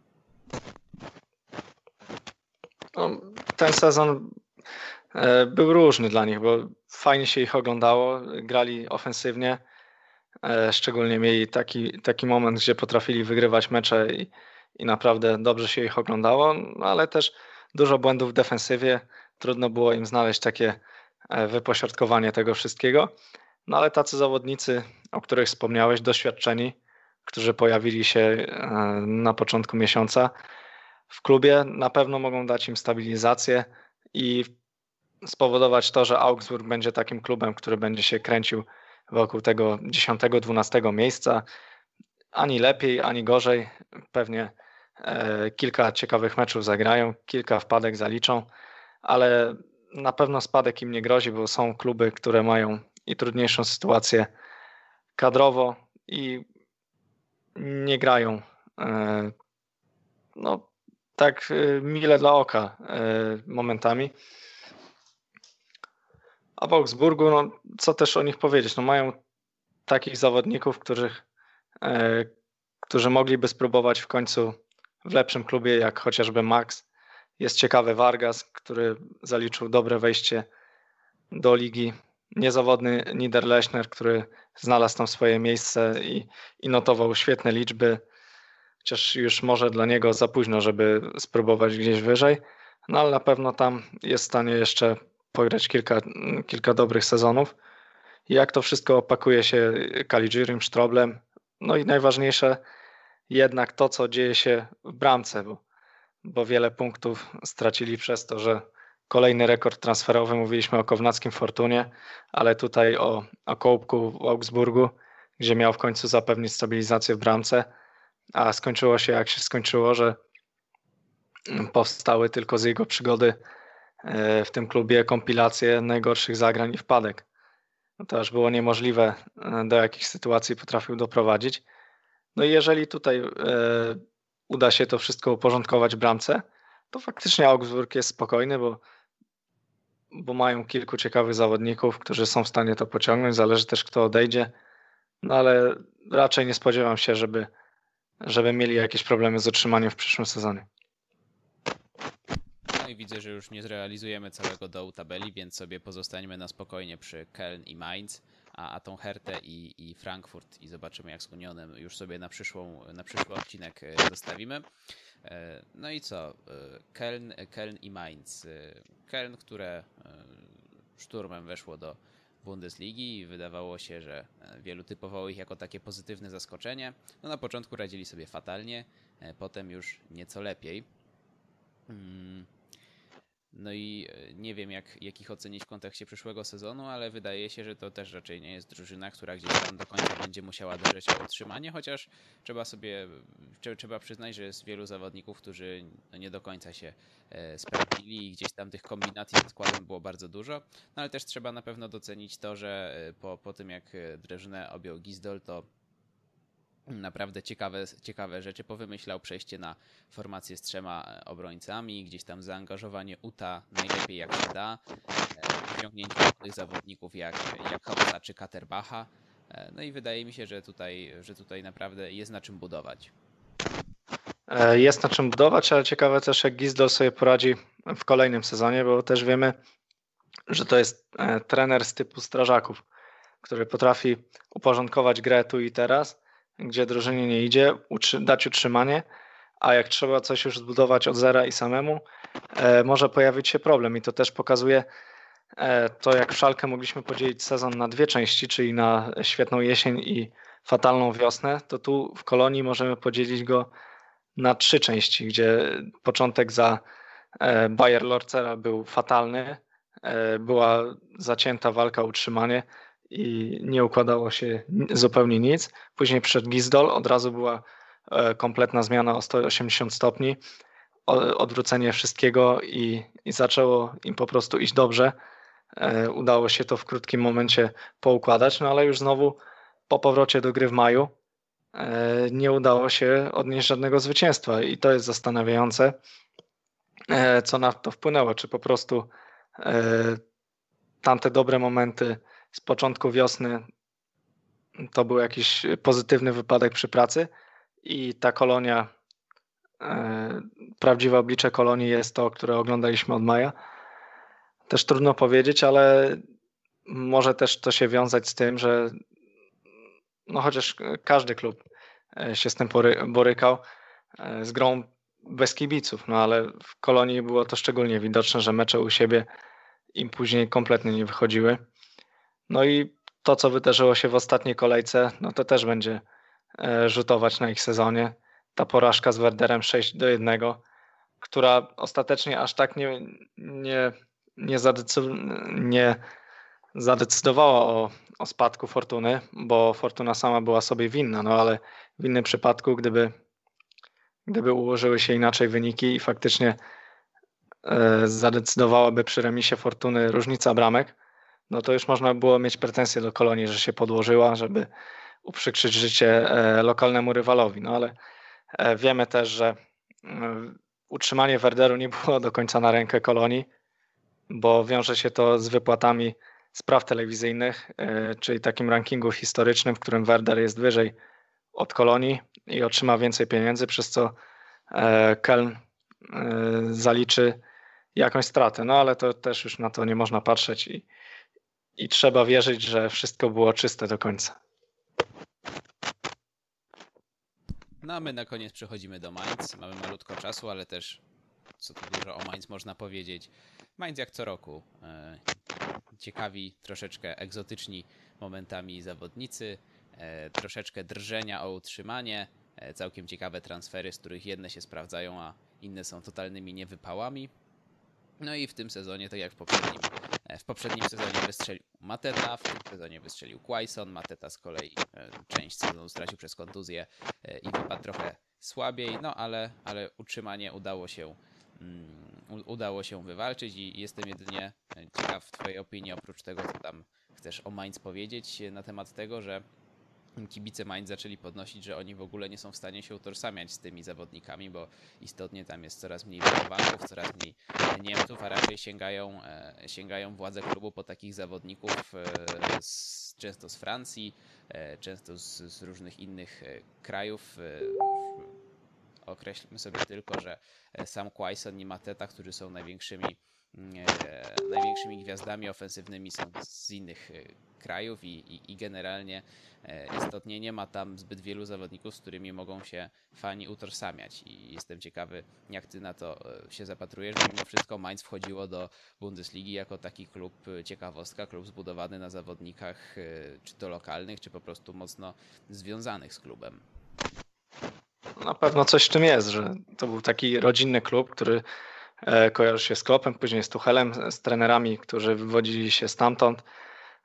No, ten sezon e, był różny dla nich, bo fajnie się ich oglądało, grali ofensywnie, szczególnie mieli taki, taki moment, gdzie potrafili wygrywać mecze i, i naprawdę dobrze się ich oglądało, no ale też dużo błędów w defensywie. Trudno było im znaleźć takie e, wypośrodkowanie tego wszystkiego. No ale tacy zawodnicy, o których wspomniałeś, doświadczeni, którzy pojawili się e, na początku miesiąca w klubie, na pewno mogą dać im stabilizację i spowodować to, że Augsburg będzie takim klubem, który będzie się kręcił wokół tego 10-12 miejsca. Ani lepiej, ani gorzej. Pewnie e, kilka ciekawych meczów zagrają, kilka wpadek zaliczą, ale na pewno spadek im nie grozi, bo są kluby, które mają i trudniejszą sytuację kadrowo i nie grają e, no tak e, mile dla oka momentami. A w Augsburgu, no, co też o nich powiedzieć? No, mają takich zawodników, których, e, którzy mogliby spróbować w końcu w lepszym klubie, jak chociażby Max. Jest ciekawy Vargas, który zaliczył dobre wejście do ligi. Niezawodny Niederlechner, który znalazł tam swoje miejsce i, i notował świetne liczby, chociaż już może dla niego za późno, żeby spróbować gdzieś wyżej, no ale na pewno tam jest w stanie jeszcze pograć kilka, kilka dobrych sezonów. Jak to wszystko opakuje się Caligirim, Sztroblem, no i najważniejsze jednak to, co dzieje się w bramce, bo, bo wiele punktów stracili przez to, że kolejny rekord transferowy, mówiliśmy o Kownackim Fortunie, ale tutaj o, o Kołbku w Augsburgu, gdzie miał w końcu zapewnić stabilizację w bramce, a skończyło się jak się skończyło, że powstały tylko z jego przygody w tym klubie kompilację najgorszych zagrań i wpadek. No to aż było niemożliwe, do jakich sytuacji potrafił doprowadzić. No i jeżeli tutaj uda się to wszystko uporządkować w bramce, to faktycznie Augsburg jest spokojny, bo, bo mają kilku ciekawych zawodników, którzy są w stanie to pociągnąć. Zależy też, kto odejdzie. No ale raczej nie spodziewam się, żeby, żeby mieli jakieś problemy z utrzymaniem w przyszłym sezonie. I widzę, że już nie zrealizujemy całego dołu tabeli, więc sobie pozostaniemy na spokojnie przy Köln i Mainz, a, a tą Hertę i, i Frankfurt i zobaczymy jak z Unionem już sobie na, przyszłą, na przyszły odcinek e, zostawimy. E, no i co? E, Köln, Köln i Mainz. Köln, które szturmem weszło do Bundesligi i wydawało się, że wielu typowało ich jako takie pozytywne zaskoczenie. No na początku radzili sobie fatalnie, potem już nieco lepiej. Mm, no i e, nie wiem, jak, jak ich ocenić w kontekście przyszłego sezonu, ale wydaje się, że to też raczej nie jest drużyna, która gdzieś tam do końca będzie musiała dążyć o utrzymanie, chociaż trzeba sobie, trzeba przyznać, że jest wielu zawodników, którzy no nie do końca się e, sprawdzili i gdzieś tam tych kombinacji z składem było bardzo dużo, no ale też trzeba na pewno docenić to, że e, po, po tym jak drużynę objął Gizdol, to naprawdę ciekawe, ciekawe rzeczy powymyślał. Przejście na formację z trzema e, obrońcami, gdzieś tam zaangażowanie UTA najlepiej jak się da, e, wyciągnięcie tych zawodników jak, jak Hausa czy Katerbacha. E, no i wydaje mi się, że tutaj, że tutaj naprawdę jest na czym budować. Jest na czym budować, ale ciekawe też jak Gizdol sobie poradzi w kolejnym sezonie, bo też wiemy, że to jest trener z typu strażaków, który potrafi uporządkować grę tu i teraz, gdzie drużynie nie idzie, dać utrzymanie, a jak trzeba coś już zbudować od zera i samemu, e, może pojawić się problem. I to też pokazuje e, to, jak w Szalkę mogliśmy podzielić sezon na dwie części, czyli na świetną jesień i fatalną wiosnę, to tu w Kolonii możemy podzielić go na trzy części, gdzie początek za e, Bayer Lorcera był fatalny, była zacięta walka o utrzymanie, i nie układało się zupełnie nic. Później przed Gizdol od razu była e, kompletna zmiana o 180 stopni, odwrócenie wszystkiego i, i zaczęło im po prostu iść dobrze. E, udało się to w krótkim momencie poukładać, no ale już znowu po powrocie do gry w maju e, nie udało się odnieść żadnego zwycięstwa i to jest zastanawiające, co na to wpłynęło. Czy po prostu tamte dobre momenty z początku wiosny to był jakiś pozytywny wypadek przy pracy i ta kolonia, e, prawdziwe oblicze kolonii jest to, które oglądaliśmy od maja. Też trudno powiedzieć, ale może też to się wiązać z tym, że no chociaż każdy klub e, się z tym borykał, e, z grą bez kibiców, no ale w kolonii było to szczególnie widoczne, że mecze u siebie im później kompletnie nie wychodziły. No i to, co wydarzyło się w ostatniej kolejce, no to też będzie e, rzutować na ich sezonie. Ta porażka z Werderem 6 do 1, która ostatecznie aż tak nie, nie, nie, nie zadecydowała o, o spadku Fortuny, bo Fortuna sama była sobie winna, no ale w innym przypadku, gdyby, gdyby ułożyły się inaczej wyniki i faktycznie e, zadecydowałaby przy remisie Fortuny różnica bramek, no to już można było mieć pretensje do kolonii, że się podłożyła, żeby uprzykrzyć życie e, lokalnemu rywalowi. No ale e, wiemy też, że mm, utrzymanie Werderu nie było do końca na rękę kolonii, bo wiąże się to z wypłatami spraw telewizyjnych, e, czyli takim rankingu historycznym, w którym Werder jest wyżej od kolonii i otrzyma więcej pieniędzy, przez co Köln zaliczy jakąś stratę. No ale to też już na to nie można patrzeć i, i trzeba wierzyć, że wszystko było czyste do końca. No a my na koniec przechodzimy do Mainz. Mamy malutko czasu, ale też co tu dużo o Mainz można powiedzieć. Mainz jak co roku. E, ciekawi, troszeczkę egzotyczni momentami zawodnicy, e, troszeczkę drżenia o utrzymanie, e, całkiem ciekawe transfery, z których jedne się sprawdzają, a inne są totalnymi niewypałami. No i w tym sezonie, tak jak w poprzednim, e, w poprzednim sezonie wystrzelił Mateta, w tym sezonie wystrzelił Quaison. Mateta z kolei e, część sezonu stracił przez kontuzję e, i wypadł trochę słabiej, no ale, ale utrzymanie udało się mm, udało się wywalczyć i jestem jedynie ciekaw Twojej opinii, oprócz tego, co tam chcesz o Mainz powiedzieć na temat tego, że kibice Mainz zaczęli podnosić, że oni w ogóle nie są w stanie się utożsamiać z tymi zawodnikami, bo istotnie tam jest coraz mniej Polaków, coraz mniej Niemców, a raczej sięgają, e, sięgają władze klubu po takich zawodników e, z, często z Francji, e, często z, z różnych innych krajów. Określmy sobie tylko, że sam Quaison i Mateta, którzy są największymi największymi gwiazdami ofensywnymi są z innych krajów i, i, i generalnie e, istotnie nie ma tam zbyt wielu zawodników, z którymi mogą się fani utożsamiać i jestem ciekawy, jak ty na to e, się zapatrujesz, bo mimo wszystko Mainz wchodziło do Bundesligi jako taki klub e, ciekawostka, klub zbudowany na zawodnikach czy to lokalnych, czy po prostu mocno związanych z klubem. Na pewno coś w tym jest, że to był taki rodzinny klub, który kojarzy się z Klopem, później z Tuchelem, z trenerami, którzy wywodzili się stamtąd.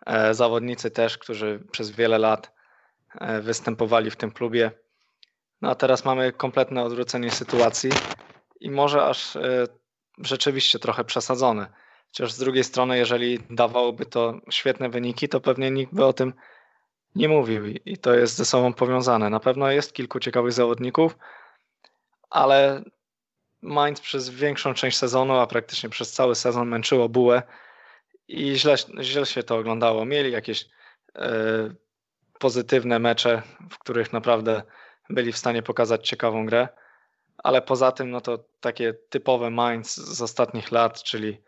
E, zawodnicy też, którzy przez wiele lat e, występowali w tym klubie. No a teraz mamy kompletne odwrócenie sytuacji i może aż e, rzeczywiście trochę przesadzone. Chociaż z drugiej strony, jeżeli dawałoby to świetne wyniki, to pewnie nikt by o tym nie mówił i to jest ze sobą powiązane. Na pewno jest kilku ciekawych zawodników, ale Mainz przez większą część sezonu, a praktycznie przez cały sezon męczyło bułę i źle, źle się to oglądało. Mieli jakieś e, pozytywne mecze, w których naprawdę byli w stanie pokazać ciekawą grę, ale poza tym, no to takie typowe Mainz z ostatnich lat, czyli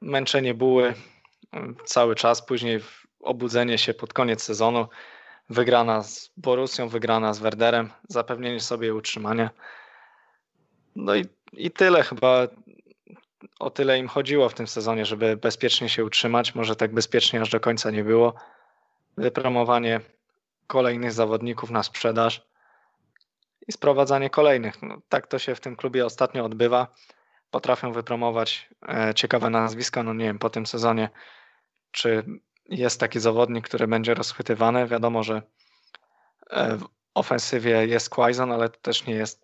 męczenie buły cały czas, później obudzenie się pod koniec sezonu, wygrana z Borussią, wygrana z Werderem, zapewnienie sobie utrzymania. No i, i tyle chyba o tyle im chodziło w tym sezonie, żeby bezpiecznie się utrzymać. Może tak bezpiecznie aż do końca nie było. Wypromowanie kolejnych zawodników na sprzedaż i sprowadzanie kolejnych. No, tak to się w tym klubie ostatnio odbywa. Potrafią wypromować e, ciekawe nazwiska. No nie wiem, po tym sezonie, czy jest taki zawodnik, który będzie rozchwytywany. Wiadomo, że e, w ofensywie jest Quaison, ale to też nie jest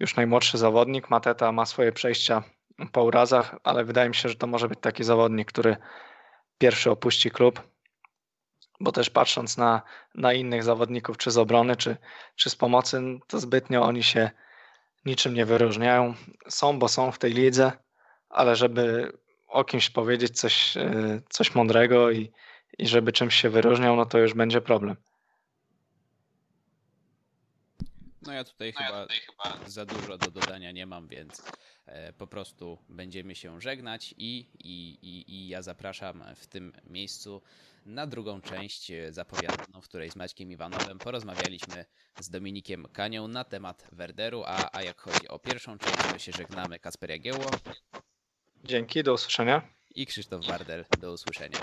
już najmłodszy zawodnik. Mateta ma swoje przejścia po urazach, ale wydaje mi się, że to może być taki zawodnik, który pierwszy opuści klub, bo też patrząc na, na innych zawodników, czy z obrony, czy, czy z pomocy, no to zbytnio oni się niczym nie wyróżniają. Są, bo są w tej lidze, ale żeby o kimś powiedzieć coś, e, coś mądrego i, i żeby czymś się wyróżniał, no to już będzie problem. No ja tutaj, no chyba, ja tutaj chyba za dużo do dodania nie mam, więc E, po prostu będziemy się żegnać i, i, i, i ja zapraszam w tym miejscu na drugą część e, zapowiadaną, w której z Maćkiem Iwanowem porozmawialiśmy z Dominikiem Kanią na temat Werderu, a, a jak chodzi o pierwszą część, to się żegnamy Kasper Jagiełło. Dzięki, do usłyszenia. I Krzysztof Bardel, do usłyszenia.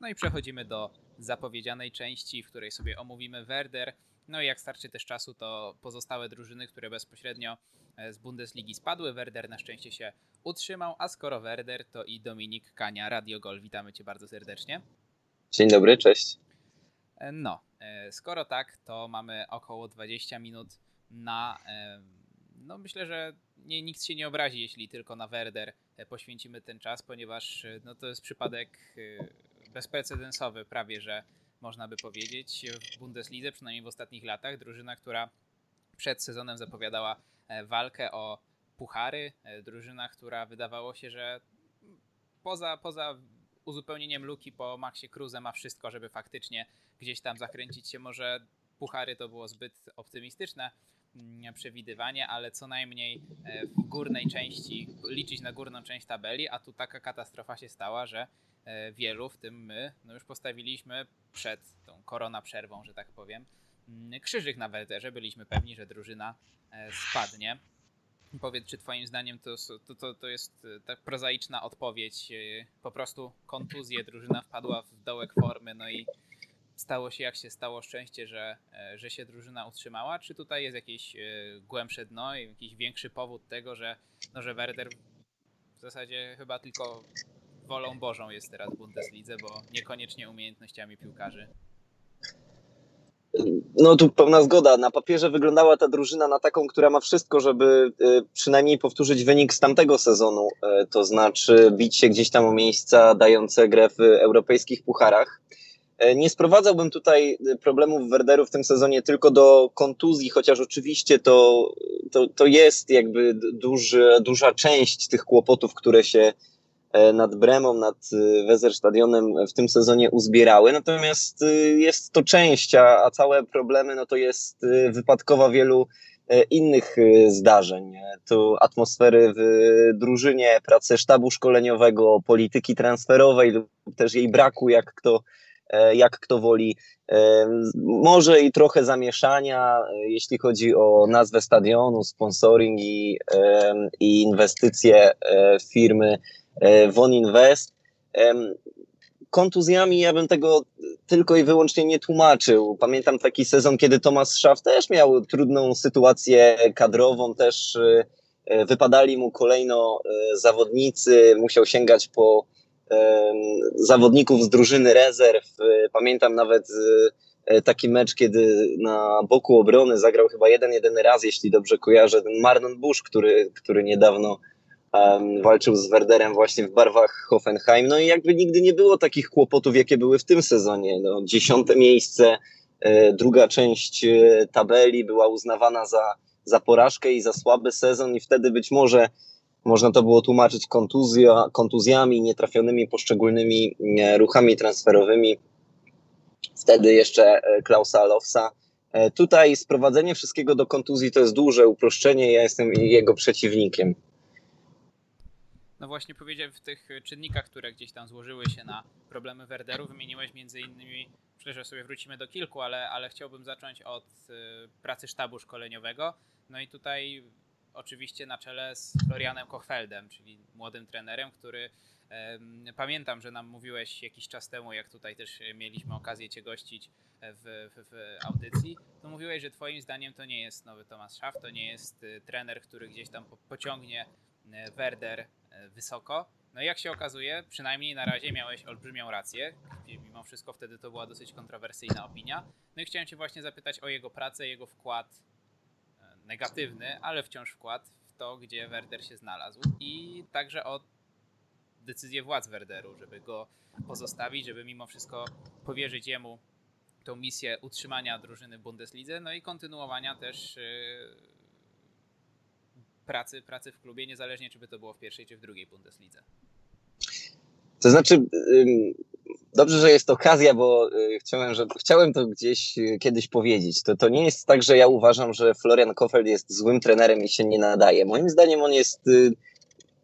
No i przechodzimy do zapowiedzianej części, w której sobie omówimy Werder. No i jak starczy też czasu, to pozostałe drużyny, które bezpośrednio e, z Bundesligi spadły. Werder na szczęście się utrzymał, a skoro Werder, to i Dominik Kania, Radio Gol. Witamy Cię bardzo serdecznie. Dzień dobry, cześć. E, no, e, skoro tak, to mamy około 20 minut na. No, myślę, że nie, nikt się nie obrazi, jeśli tylko na Werder poświęcimy ten czas, ponieważ no, to jest przypadek bezprecedensowy, prawie że można by powiedzieć, w Bundeslidze, przynajmniej w ostatnich latach. Drużyna, która przed sezonem zapowiadała e, walkę o puchary. E, drużyna, która wydawało się, że poza, poza uzupełnieniem luki po Maxie Cruze ma wszystko, żeby faktycznie gdzieś tam zakręcić się. Może puchary to było zbyt optymistyczne mm, przewidywanie, ale co najmniej e, w górnej części, liczyć na górną część tabeli, a tu taka katastrofa się stała, że wielu, w tym my, no już postawiliśmy przed tą korona przerwą, że tak powiem, mm, krzyżyk na Werderze. Byliśmy pewni, że drużyna e, spadnie. Powiedz, czy twoim zdaniem to, to, to, jest e, tak prozaiczna odpowiedź, po prostu kontuzje, drużyna wpadła w dołek formy, no i stało się jak się stało, szczęście, że, że się drużyna utrzymała, czy tutaj jest jakieś głębsze dno i jakiś większy powód tego, że, no, że Werder w zasadzie chyba tylko wolą Bożą jest teraz w Bundeslidze, bo niekoniecznie umiejętnościami piłkarzy. No tu pełna zgoda. Na papierze wyglądała ta drużyna na taką, która ma wszystko, żeby y, przynajmniej powtórzyć wynik z tamtego sezonu, y, to znaczy bić się gdzieś tam o miejsca dające grę w europejskich pucharach. Y, nie sprowadzałbym tutaj problemów Werderu w tym sezonie tylko do kontuzji, chociaż oczywiście to, to, to jest jakby duży, duża część tych kłopotów, które się E, nad Bremą, nad e, Weserstadionem w tym sezonie uzbierały. Natomiast e, jest to część, a, całe problemy no to jest wypadkowa wielu innych zdarzeń. Tu atmosfery w drużynie, pracy sztabu szkoleniowego, polityki transferowej lub też jej braku, jak kto, jak kto woli. Może i trochę zamieszania, jeśli chodzi o nazwę stadionu, sponsoring i, i inwestycje firmy E, Von Invest. Kontuzjami ja bym tego tylko i wyłącznie nie tłumaczył. Pamiętam taki sezon, kiedy Thomas Schaff też miał trudną sytuację kadrową, też e, e, wypadali mu kolejno zawodnicy, musiał sięgać po zawodników z drużyny rezerw. Pamiętam nawet taki mecz, kiedy na boku obrony zagrał chyba jeden, jeden raz, jeśli dobrze kojarzę, ten Marlon Bush, który, który niedawno um, walczył z Werderem właśnie w barwach Hoffenheim. No i jakby nigdy nie było takich kłopotów, jakie były w tym sezonie. No, dziesiąte miejsce, e, druga część e, tabeli była uznawana za, za porażkę i za słaby sezon i wtedy być może można to było tłumaczyć kontuzja, kontuzjami, nietrafionymi poszczególnymi e, ruchami transferowymi. Wtedy jeszcze e, Klausa Alofsa. E, tutaj sprowadzenie wszystkiego do kontuzji to jest duże uproszczenie. Ja jestem jego przeciwnikiem. No właśnie powiedziałem w tych czynnikach, które gdzieś tam złożyły się na problemy Werderu, wymieniłeś między innymi, myślę, że sobie wrócimy do kilku, ale, ale chciałbym zacząć od y, pracy sztabu szkoleniowego. No i tutaj oczywiście na czele z Florianem Kochfeldem, czyli młodym trenerem, który Pamiętam, że nam mówiłeś jakiś czas temu, jak tutaj też mieliśmy okazję Cię gościć w, w, w, audycji, to mówiłeś, że Twoim zdaniem to nie jest nowy Thomas Schaff, to nie jest y, trener, który gdzieś tam pociągnie y, Werder wysoko. No i jak się okazuje, przynajmniej na razie miałeś olbrzymią rację. Mimo wszystko wtedy to była dosyć kontrowersyjna opinia. No i chciałem Cię właśnie zapytać o jego pracę, jego wkład e, negatywny, ale wciąż wkład w to, gdzie Werder się znalazł i także o decyzję władz Werderu, żeby go pozostawić, żeby mimo wszystko powierzyć jemu tą misję utrzymania drużyny w Bundeslidze, no i kontynuowania też e, pracy, pracy w klubie, niezależnie czy by to było w pierwszej czy w drugiej Bundeslidze. To znaczy, dobrze, że jest okazja, bo y, chciałem, że, chciałem to gdzieś y, kiedyś powiedzieć. To, to nie jest tak, że ja uważam, że Florian Kofeld jest złym trenerem i się nie nadaje. Moim zdaniem on jest y,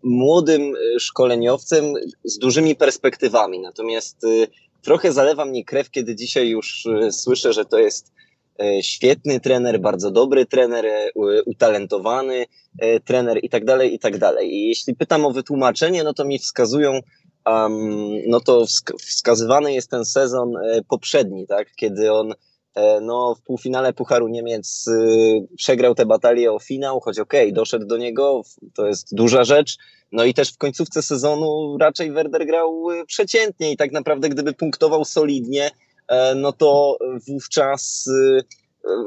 młodym szkoleniowcem z dużymi perspektywami. Natomiast trochę zalewa mnie krew, kiedy dzisiaj już słyszę, że to jest świetny trener, bardzo dobry trener, e, utalentowany e, trener i tak dalej, i tak dalej. I jeśli pytam o wytłumaczenie, no to mi wskazują, um, no to wskazywany jest ten sezon poprzedni, tak, kiedy on no, w półfinale Pucharu Niemiec przegrał tę batalię o finał, choć okej, okay, doszedł do niego, to jest duża rzecz. No i też w końcówce sezonu raczej Werder grał przeciętnie i tak naprawdę gdyby punktował solidnie, E, no to wówczas e,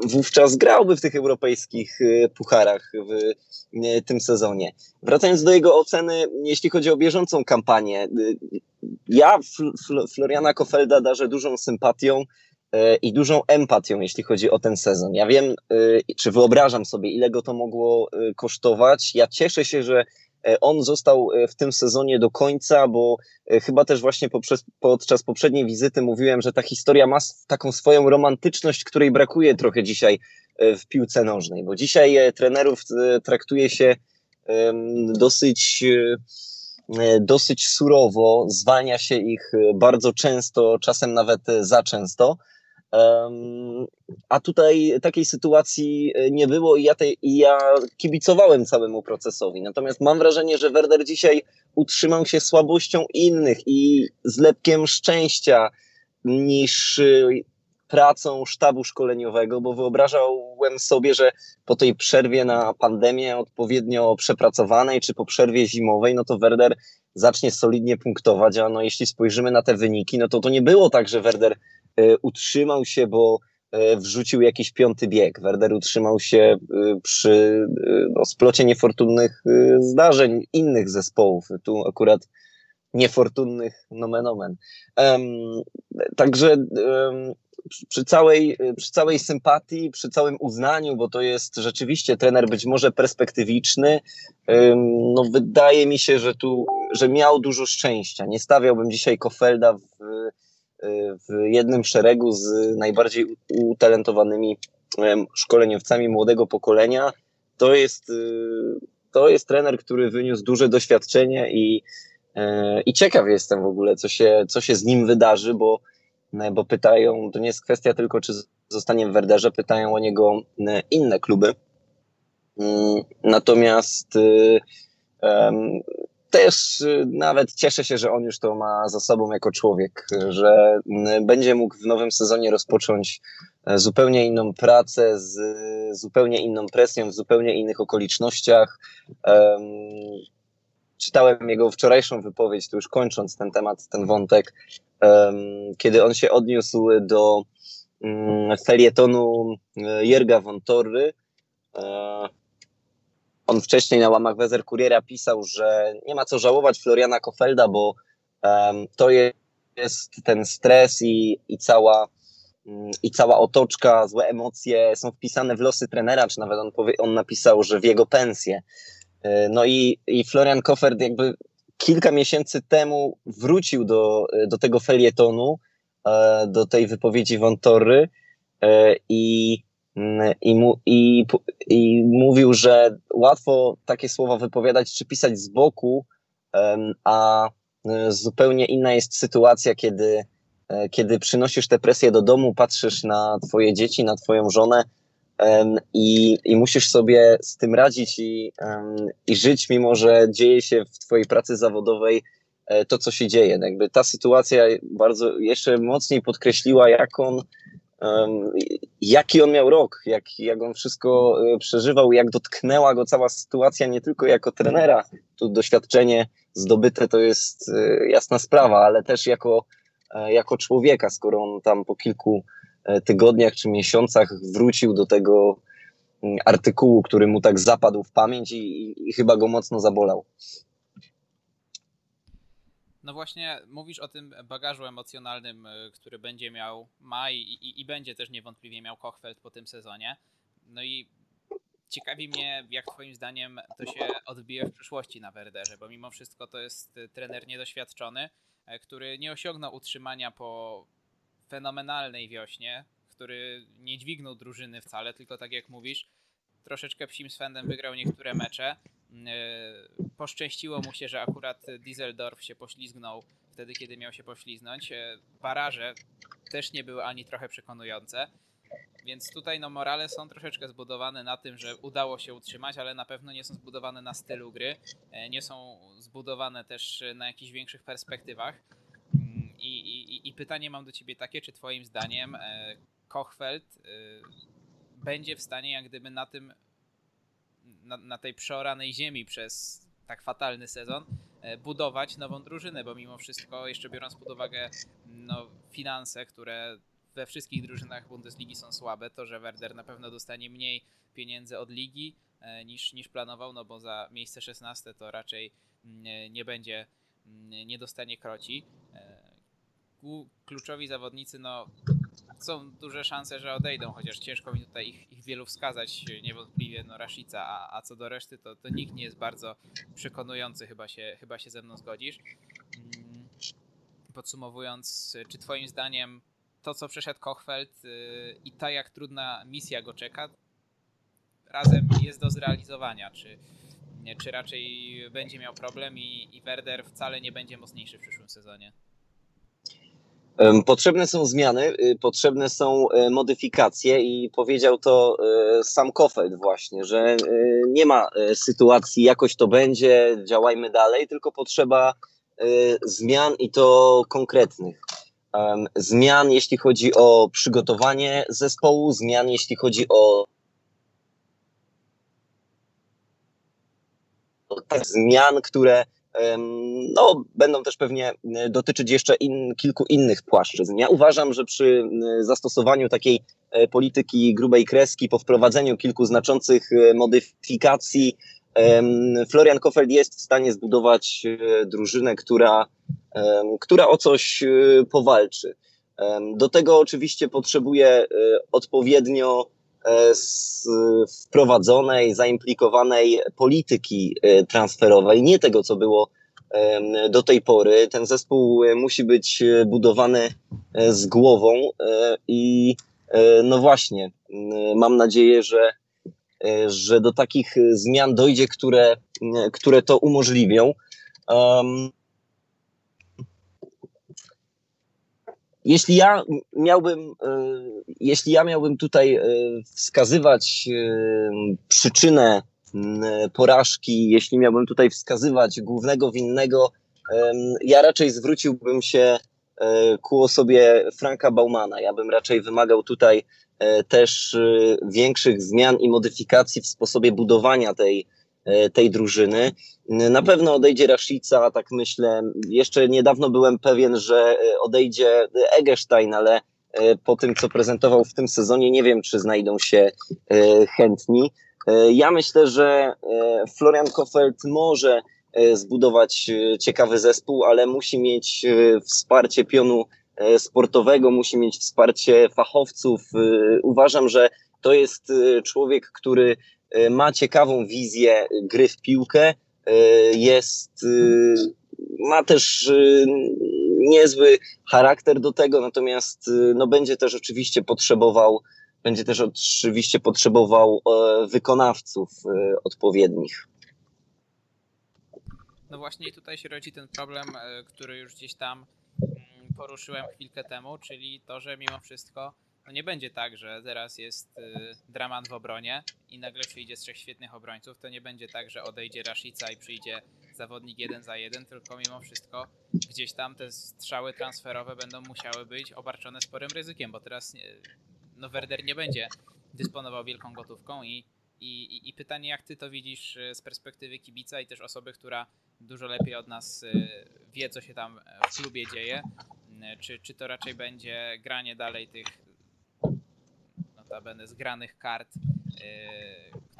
wówczas grałby w tych europejskich e, pucharach w tym sezonie. Wracając do jego oceny, jeśli chodzi o bieżącą kampanię, ja Floriana Kofelda darzę dużą sympatią i dużą empatią, jeśli chodzi o ten sezon. Ja wiem, czy wyobrażam sobie, ile go to mogło kosztować. Ja cieszę się, że E, on został e, w tym sezonie do końca, bo e, chyba też właśnie poprzez, podczas poprzedniej wizyty mówiłem, że ta historia ma taką swoją romantyczność, której brakuje trochę dzisiaj w piłce nożnej, bo dzisiaj trenerów traktuje się dosyć dosyć surowo, zwalnia się ich bardzo często, czasem nawet za często. A tutaj takiej sytuacji e, nie było i ja, tej, i ja kibicowałem całemu procesowi. Natomiast mam wrażenie, że Werder dzisiaj utrzymał się słabością innych i zlepkiem szczęścia niż e, pracą sztabu szkoleniowego, bo wyobrażałem sobie, że po tej przerwie na pandemię odpowiednio przepracowanej, czy po przerwie zimowej, no to Werder zacznie solidnie punktować, a no jeśli spojrzymy na te wyniki, no to to nie było tak, że Werder utrzymał się, bo wrzucił jakiś piąty bieg. Werder utrzymał się przy no, splocie niefortunnych zdarzeń innych zespołów. Tu akurat niefortunnych nomen omen. Um, także um, przy całej, przy całej sympatii, przy całym uznaniu, bo to jest rzeczywiście trener być może perspektywiczny, um, no wydaje mi się, że tu, że miał dużo szczęścia. Nie stawiałbym dzisiaj Kofelda w, w jednym szeregu z najbardziej utalentowanymi szkoleniowcami młodego pokolenia. To jest, to jest trener, który wyniósł duże doświadczenie i i ciekaw jestem w ogóle, co się, co się z nim wydarzy, bo, bo pytają, to nie jest kwestia tylko, czy zostanie w Werderze, pytają o niego inne kluby. Mm, natomiast um, też nawet cieszę się, że on już to ma za sobą jako człowiek, że będzie mógł w nowym sezonie rozpocząć e, zupełnie inną pracę, z zupełnie inną presją, w zupełnie innych okolicznościach. Czytałem jego wczorajszą wypowiedź, tu już kończąc ten temat, ten wątek, kiedy on się odniósł do um, felietonu e, Jerga von Torry. Um, on wcześniej na łamach Wezer Kuriera pisał, że nie ma co żałować Floriana Kofelda, bo to jest ten stres i, i cała mm, i cała otoczka, złe emocje są wpisane w losy trenera, czy nawet on, powie, on napisał, że w jego pensję. E, no i, i Florian Koffert jakby kilka miesięcy temu wrócił do, do tego felietonu, e, do tej wypowiedzi Wontory e, i, i, mu, i, i mówił, że łatwo takie słowa wypowiadać czy pisać z boku, a zupełnie inna jest sytuacja, kiedy, kiedy przynosisz tę presję do domu, patrzysz na twoje dzieci, na twoją żonę i, i musisz sobie z tym radzić i, i żyć, mimo że dzieje się w twojej pracy zawodowej e, to, co się dzieje. Jakby ta sytuacja bardzo jeszcze mocniej podkreśliła, jak on, jaki on miał rok, jak, jak on wszystko e, przeżywał, jak dotknęła go cała sytuacja, nie tylko jako trenera, tu doświadczenie zdobyte to jest e, jasna sprawa, ale też jako, jako człowieka, skoro on tam po kilku E, tygodniach czy miesiącach wrócił do tego mm, artykułu, który mu tak zapadł w pamięć i, i chyba go mocno zabolał. No właśnie, mówisz o tym bagażu emocjonalnym, e, który będzie miał Maj i, i, i, będzie też niewątpliwie miał Kochfeld po tym sezonie. No i ciekawi mnie, jak twoim zdaniem to się odbije w przyszłości na Werderze, bo mimo wszystko to jest trener niedoświadczony, e, który nie osiągnął utrzymania po fenomenalnej wiośnie, który nie dźwignął drużyny wcale, tylko tak jak mówisz, troszeczkę psim swędem wygrał niektóre mecze. Mm, e, poszczęściło mu się, że akurat Dieseldorf się poślizgnął wtedy, kiedy miał się pośliznąć. E, baraże też nie były ani trochę przekonujące. Więc tutaj no, morale są troszeczkę zbudowane na tym, że udało się utrzymać, ale na pewno nie są zbudowane na stylu gry, e, nie są zbudowane też na jakichś większych perspektywach. I, i, I, pytanie mam do ciebie takie, czy twoim zdaniem e, Kochfeld e, będzie w stanie jak gdyby na tym, na, na tej przeoranej ziemi przez tak fatalny sezon e, budować nową drużynę, bo mimo wszystko, jeszcze biorąc pod uwagę no, finanse, które we wszystkich drużynach Bundesligi są słabe, to że Werder na pewno dostanie mniej pieniędzy od ligi niż, niż planował, no bo za miejsce 16 to raczej nie, nie będzie, nie dostanie kroci. Kluczowi zawodnicy, no są duże szanse, że odejdą, chociaż ciężko mi tutaj ich, ich wielu wskazać, niewątpliwie no Rashica, a, a co do reszty, to, to nikt nie jest bardzo przekonujący, chyba się, chyba się ze mną zgodzisz. Mm, podsumowując, czy twoim zdaniem to, co przeszedł Kochfeld yy, i ta, jak trudna misja go czeka, razem jest do zrealizowania, czy, czy raczej będzie miał problem i, i Werder wcale nie będzie mocniejszy w przyszłym sezonie? Potrzebne są zmiany, y, potrzebne są e, modyfikacje i powiedział to e, sam Kofeld właśnie, że e, nie ma sytuacji jakoś to będzie, działajmy dalej, tylko potrzeba zmian i to konkretnych. Zmian jeśli chodzi o przygotowanie zespołu, zmian jeśli chodzi o zmian, które no, będą też pewnie dotyczyć jeszcze in, kilku innych płaszczyzn. Ja uważam, że przy zastosowaniu takiej polityki grubej kreski, po wprowadzeniu kilku znaczących modyfikacji, Florian Kofeld jest w stanie zbudować drużynę, która, która o coś powalczy. Do tego oczywiście potrzebuje e, odpowiednio e, wprowadzonej, zaimplikowanej polityki e, transferowej, nie tego, co było do tej pory. Ten zespół musi być budowany z głową i no właśnie, mam nadzieję, że, że do takich zmian dojdzie, które, które to umożliwią. Jeśli ja miałbym, e, jeśli ja miałbym tutaj e, wskazywać e, przyczynę porażki, jeśli miałbym tutaj wskazywać głównego winnego, ja raczej zwróciłbym się ku osobie Franka Baumana. Ja bym raczej wymagał tutaj też większych zmian i modyfikacji w sposobie budowania tej, tej drużyny. Na pewno odejdzie Rashica, tak myślę. Jeszcze niedawno byłem pewien, że e, odejdzie Egestein, ale e, po tym, co prezentował w tym sezonie, nie wiem, czy znajdą się chętni. Ja myślę, że Florian Kofeld może zbudować ciekawy zespół, ale musi mieć wsparcie pionu sportowego, musi mieć wsparcie fachowców. Uważam, że to jest człowiek, który ma ciekawą wizję gry w piłkę, y, jest, y, ma też niezły charakter do tego, natomiast no, będzie też oczywiście potrzebował będzie też oczywiście potrzebował wykonawców odpowiednich. No właśnie tutaj się rodzi ten problem, który już gdzieś tam mm, poruszyłem chwilkę temu, czyli to, że mimo wszystko no nie będzie tak, że teraz jest y, draman w obronie i nagle przyjdzie z trzech świetnych obrońców. To nie będzie tak, że odejdzie Rashica i przyjdzie zawodnik jeden za jeden, tylko mimo wszystko gdzieś tam te strzały transferowe będą musiały być obarczone sporym ryzykiem, bo teraz no Werder nie będzie dysponował wielką gotówką i, i, i pytanie, jak ty to widzisz y, z perspektywy kibica i też osoby, która dużo lepiej od nas y, wie, co się tam w klubie dzieje, czy, czy to raczej będzie granie dalej tych notabene zgranych kart,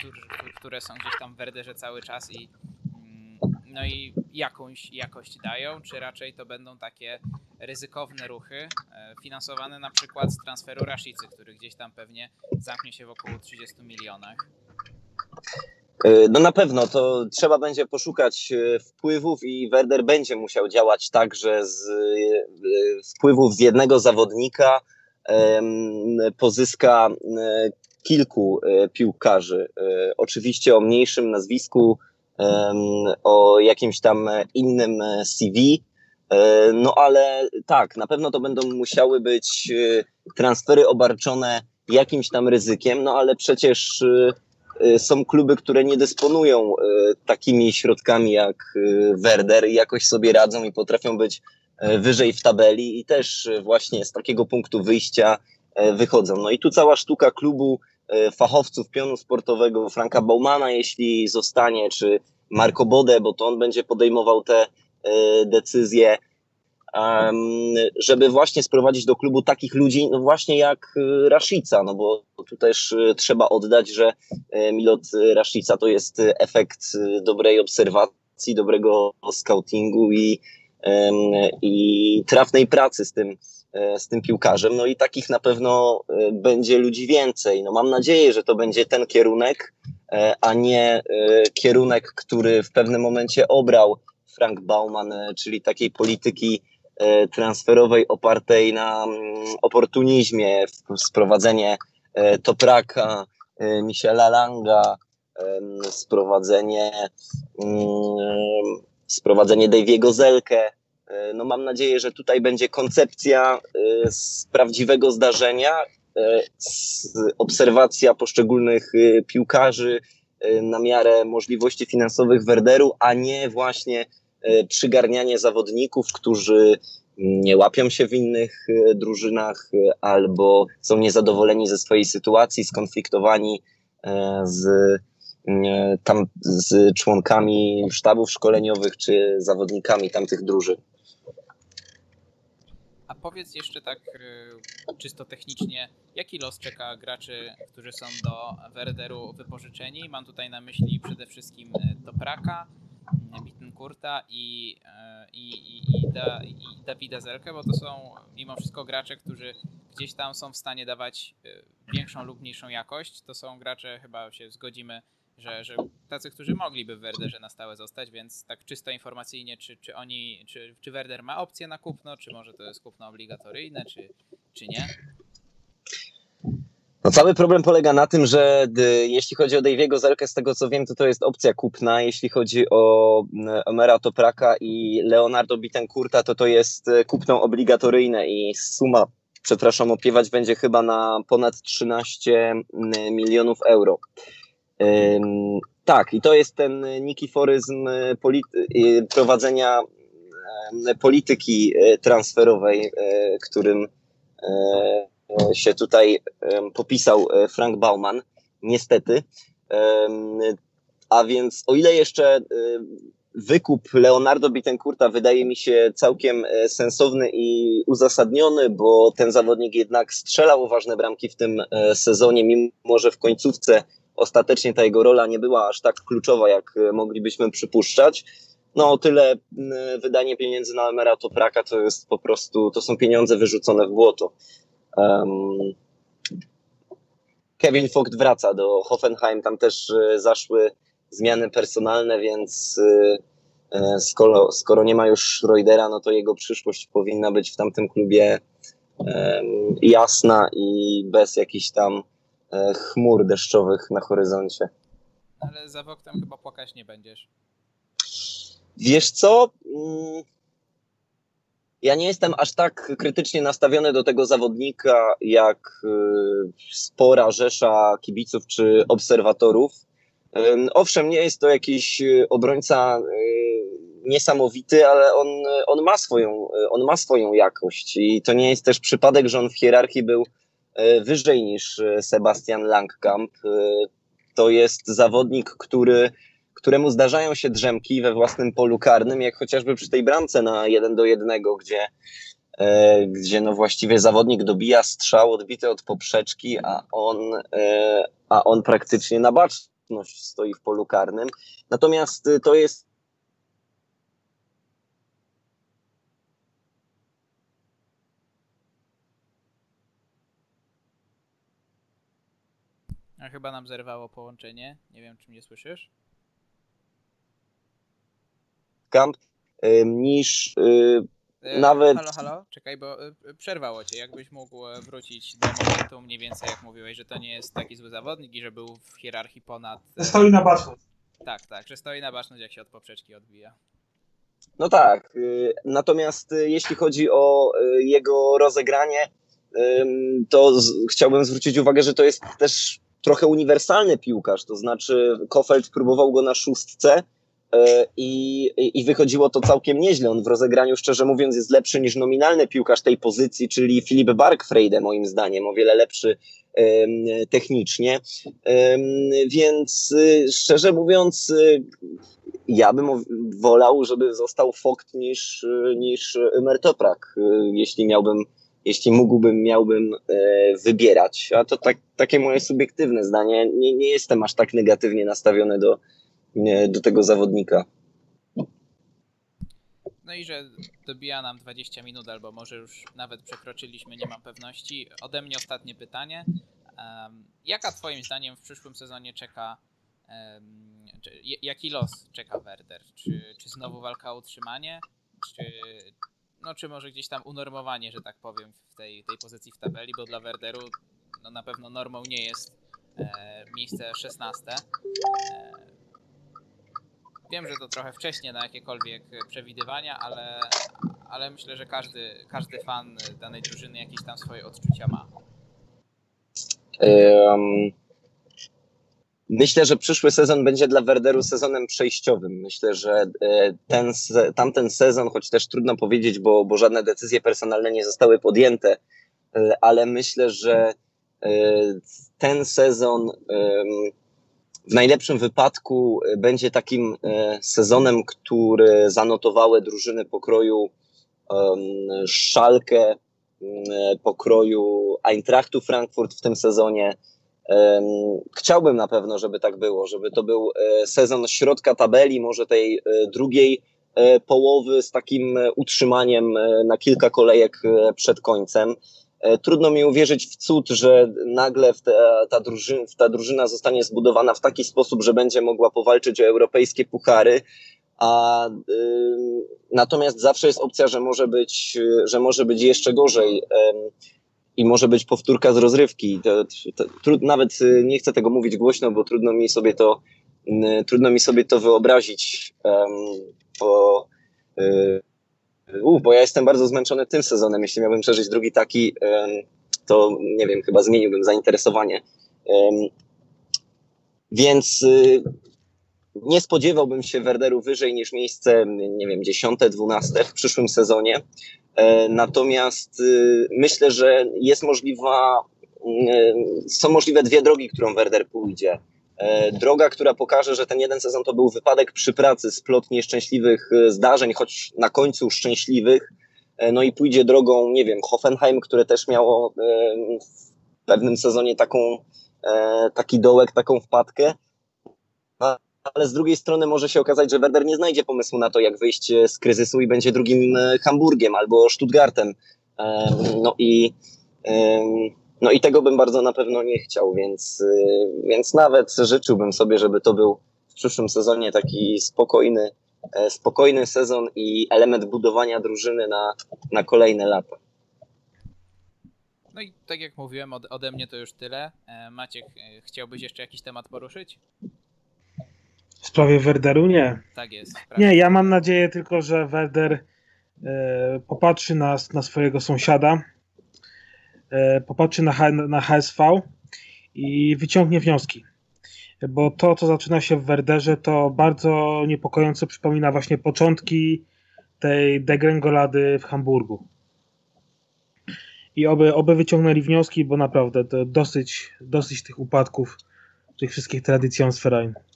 yy, które są gdzieś tam w Werderze cały czas i mm, no i jakąś jakość dają, czy raczej to będą takie ryzykowne ruchy e, finansowane na przykład z transferu Rashicy, który gdzieś tam pewnie zamknie się w około 30 milionach. E, no na pewno, to trzeba będzie poszukać e, wpływów i Werder będzie musiał działać tak, że z wpływów z jednego zawodnika pozyska e, kilku e, piłkarzy. E, oczywiście o mniejszym nazwisku, o jakimś tam innym CV, no ale tak, na pewno to będą musiały być transfery obarczone jakimś tam ryzykiem, no ale przecież są kluby, które nie dysponują takimi środkami jak Werder i jakoś sobie radzą i potrafią być wyżej w tabeli i też e, właśnie z takiego punktu wyjścia e, wychodzą. No i tu cała sztuka klubu fachowców pionu sportowego Franka Baumana, jeśli zostanie, czy Marco Bode, bo to on będzie podejmował te decyzje, żeby właśnie sprowadzić do klubu takich ludzi, no właśnie jak Rashica, no bo tu też trzeba oddać, że Milot Rashica to jest efekt dobrej obserwacji, dobrego scoutingu i i trafnej pracy z tym, e, z tym piłkarzem. No i takich na pewno e, będzie ludzi więcej. No mam nadzieję, że to będzie ten kierunek, e, a nie kierunek, który w pewnym momencie obrał Frank Bauman, czyli takiej polityki transferowej opartej na mm, oportunizmie, sprowadzenie Topraka, Michela Langa, sprowadzenie mm, sprowadzenie Daviego Zelkę. E, no mam nadzieję, że tutaj będzie koncepcja e, z prawdziwego zdarzenia, e, z obserwacja poszczególnych piłkarzy na miarę możliwości finansowych Werderu, a nie właśnie przygarnianie zawodników, którzy nie łapią się w innych drużynach albo są niezadowoleni ze swojej sytuacji, skonfliktowani z tam z członkami sztabów szkoleniowych czy zawodnikami tamtych drużyn. A powiedz jeszcze tak y, czysto technicznie, jaki los czeka graczy, którzy są do Werderu wypożyczeni? Mam tutaj na myśli przede wszystkim y, Topraka, Bittenkurta i, i, i, i, da, i Dawida Zelkę, bo to są mimo wszystko gracze, którzy gdzieś tam są w stanie dawać większą lub mniejszą jakość. To są gracze, chyba się zgodzimy, że, że tacy, którzy mogliby w Werderze na stałe zostać, więc tak czysto informacyjnie, czy, czy oni, czy, czy Werder ma opcję na kupno, czy może to jest kupno obligatoryjne, czy, czy nie? No cały problem polega na tym, że jeśli chodzi o Daviego Zelkę, z tego co wiem, to to jest opcja kupna. Jeśli chodzi o Omera Topraka i Leonardo Bittencourta, to to jest e, kupno obligatoryjne i suma, przepraszam, opiewać będzie chyba na ponad 13 milionów euro. Tak, i to jest ten nikiforyzm e, polity prowadzenia polityki e, transferowej, e, którym się tutaj popisał Frank Bauman, niestety. A więc o ile jeszcze wykup Leonardo Bittencourta wydaje mi się całkiem sensowny i uzasadniony, bo ten zawodnik jednak strzelał ważne bramki w tym sezonie, mimo że w końcówce ostatecznie ta jego rola nie była aż tak kluczowa, jak e, moglibyśmy przypuszczać. No, o tyle wydanie pieniędzy na Emera Topraka to jest po prostu, to są pieniądze wyrzucone w błoto. Um, Kevin Vogt wraca do Hoffenheim, tam też e, zaszły zmiany personalne, więc e, skoro, skoro nie ma już Schroedera, no to jego przyszłość powinna być w tamtym klubie um, jasna i bez jakichś tam chmur deszczowych na horyzoncie. Ale za Woktem chyba płakać nie będziesz. Wiesz co? Mm, ja nie jestem aż tak krytycznie nastawiony do tego zawodnika, jak y, spora rzesza kibiców czy obserwatorów. Owszem, nie jest to jakiś y, obrońca y, niesamowity, ale on, on, ma swoją, on ma swoją jakość i to nie jest też przypadek, że on w hierarchii był E, wyżej niż e, Sebastian Langkamp. E, to jest zawodnik, który, któremu zdarzają się drzemki we własnym polu karnym, jak chociażby przy tej bramce na 1 do 1, gdzie, gdzie no właściwie zawodnik dobija strzał odbity od poprzeczki, a on, a on praktycznie na baczność stoi w polu karnym. Natomiast to jest A chyba nam zerwało połączenie. Nie wiem, czy mnie słyszysz. Kamp niż yy, nawet. Halo, halo, czekaj, bo y, przerwało cię. Jakbyś mógł e, wrócić do momentu mniej więcej, jak mówiłeś, że to nie jest taki zły zawodnik i że był w hierarchii ponad. E, stoi na baczność. Tak, tak, że stoi na baczność, jak się od poprzeczki odbija. No tak. Y, natomiast y, jeśli chodzi o jego rozegranie, to chciałbym zwrócić uwagę, że to jest też trochę uniwersalny piłkarz, to znaczy Kofeld próbował go na szóstce e, i, i wychodziło to całkiem nieźle. On w rozegraniu, szczerze mówiąc, jest lepszy niż nominalny piłkarz tej pozycji, czyli Filip Barkfrede, moim zdaniem, o wiele lepszy technicznie. Więc y, szczerze mówiąc, y, ja bym wolał, żeby został Fokt niż, niż Mertoprak, y, jeśli miałbym jeśli mógłbym, miałbym e, wybierać, a to tak, takie moje subiektywne zdanie, nie, nie jestem aż tak negatywnie nastawiony do, do tego zawodnika. No i że dobija nam 20 minut, albo może już nawet przekroczyliśmy, nie mam pewności. Ode mnie ostatnie pytanie. Jaka Twoim zdaniem w przyszłym sezonie czeka, jaki los czeka Werder? Czy, czy znowu walka o utrzymanie? Czy, no czy może gdzieś tam unormowanie, że tak powiem, w tej, tej pozycji w tabeli, bo dla Werderu no na pewno normą nie jest e, miejsce 16. E, wiem, że to trochę wcześnie na jakiekolwiek przewidywania, ale, ale myślę, że każdy, każdy fan danej drużyny jakieś tam swoje odczucia ma. Um Myślę, że przyszły sezon będzie dla Werderu sezonem przejściowym. Myślę, że e, ten, tamten sezon, choć też trudno powiedzieć, bo, bo żadne decyzje personalne nie zostały podjęte, e, ale myślę, że e, ten sezon w najlepszym wypadku będzie takim sezonem, który zanotowały drużyny pokroju Szalkę, pokroju Eintrachtu Frankfurt w tym sezonie. Chciałbym na pewno, żeby tak było, żeby to był e, sezon środka tabeli, może tej e, drugiej e, połowy z takim utrzymaniem na kilka kolejek przed końcem. Trudno mi uwierzyć w cud, że nagle w ta, drużyna, ta drużyna zostanie zbudowana w taki sposób, że będzie mogła powalczyć o europejskie puchary. A ym, natomiast zawsze jest opcja, że może być, y, że może być jeszcze gorzej ym, i może być powtórka z rozrywki. To, to, trud, nawet y, nie chcę tego mówić głośno, bo trudno mi sobie to, trudno mi sobie to wyobrazić, ym, bo y, Uf, bo ja jestem bardzo zmęczony tym sezonem. Jeśli miałbym przeżyć drugi taki, to nie wiem, chyba zmieniłbym zainteresowanie. Więc y, nie spodziewałbym się Werderu wyżej niż miejsce, nie wiem, dziesiąte, dwunaste w przyszłym sezonie. E, Natomiast y, myślę, że jest możliwa, y, są możliwe dwie drogi, którą Werder pójdzie. E, Droga, która pokaże, że ten jeden sezon to był wypadek przy pracy, splot nieszczęśliwych e, zdarzeń, choć na końcu szczęśliwych. E, No i pójdzie drogą, nie wiem, Hoffenheim, które też miało w pewnym sezonie taką, taki dołek, taką wpadkę. Ale z drugiej strony może się okazać, że Werder nie znajdzie pomysłu na to, jak wyjść e, z kryzysu i będzie drugim e, Hamburgiem albo Stuttgartem. E, No i no i tego bym bardzo na pewno nie chciał, więc, więc nawet życzyłbym sobie, żeby to był w przyszłym sezonie taki spokojny, spokojny sezon i element budowania drużyny na, na kolejne lata. No i tak jak mówiłem, ode, mnie to już tyle. Maciek, chciałbyś jeszcze jakiś temat poruszyć? W sprawie Werderu nie. Tak jest. Nie, ja mam nadzieję tylko, że Werder e, popatrzy na, na swojego sąsiada, e, popatrzy na, H, na HSV i wyciągnie wnioski. Bo to, co zaczyna się w Werderze, to bardzo niepokojąco przypomina właśnie początki tej degrengolady w Hamburgu. I oby, oby wyciągnęli wnioski, bo naprawdę to dosyć, dosyć tych upadków, tych wszystkich tradycjonsverein. Ym,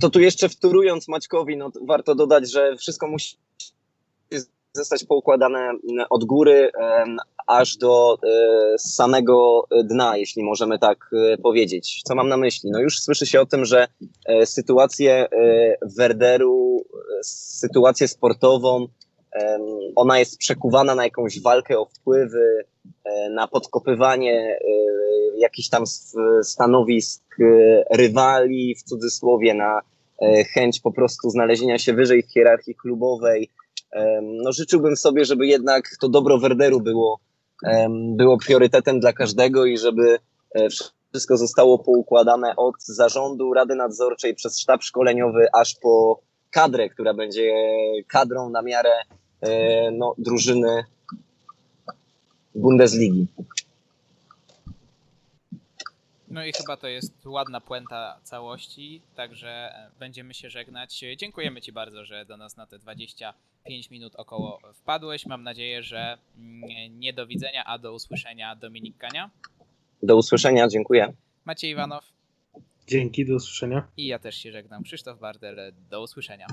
To tu jeszcze wtórując Maćkowi, no to warto dodać, że wszystko musi zostać poukładane mm, od góry aż do e, samego dna, jeśli możemy tak e, powiedzieć. Co mam na myśli? No już słyszy się o tym, że e, sytuację Werderu, sytuację sportową, ona jest przekuwana na jakąś walkę o wpływy, na podkopywanie jakichś tam stanowisk e, rywali, w cudzysłowie, na e, chęć po prostu znalezienia się wyżej w hierarchii klubowej. No życzyłbym sobie, żeby jednak to dobro Werderu było, było priorytetem dla każdego i żeby e, wszystko zostało poukładane od zarządu, rady nadzorczej, przez sztab szkoleniowy, aż po kadrę, która będzie kadrą na miarę e, no, drużyny Bundesligi. No i chyba to jest ładna puenta całości, także e, będziemy się żegnać. Dziękujemy Ci bardzo, że do nas na te 25 minut około wpadłeś. Mam nadzieję, że mm, nie do widzenia, a do usłyszenia Dominik Kania, Do usłyszenia, dziękuję. Maciej Iwanow Dzięki, do usłyszenia. i ja też się żegnam. Krzysztof Bardel, do usłyszenia.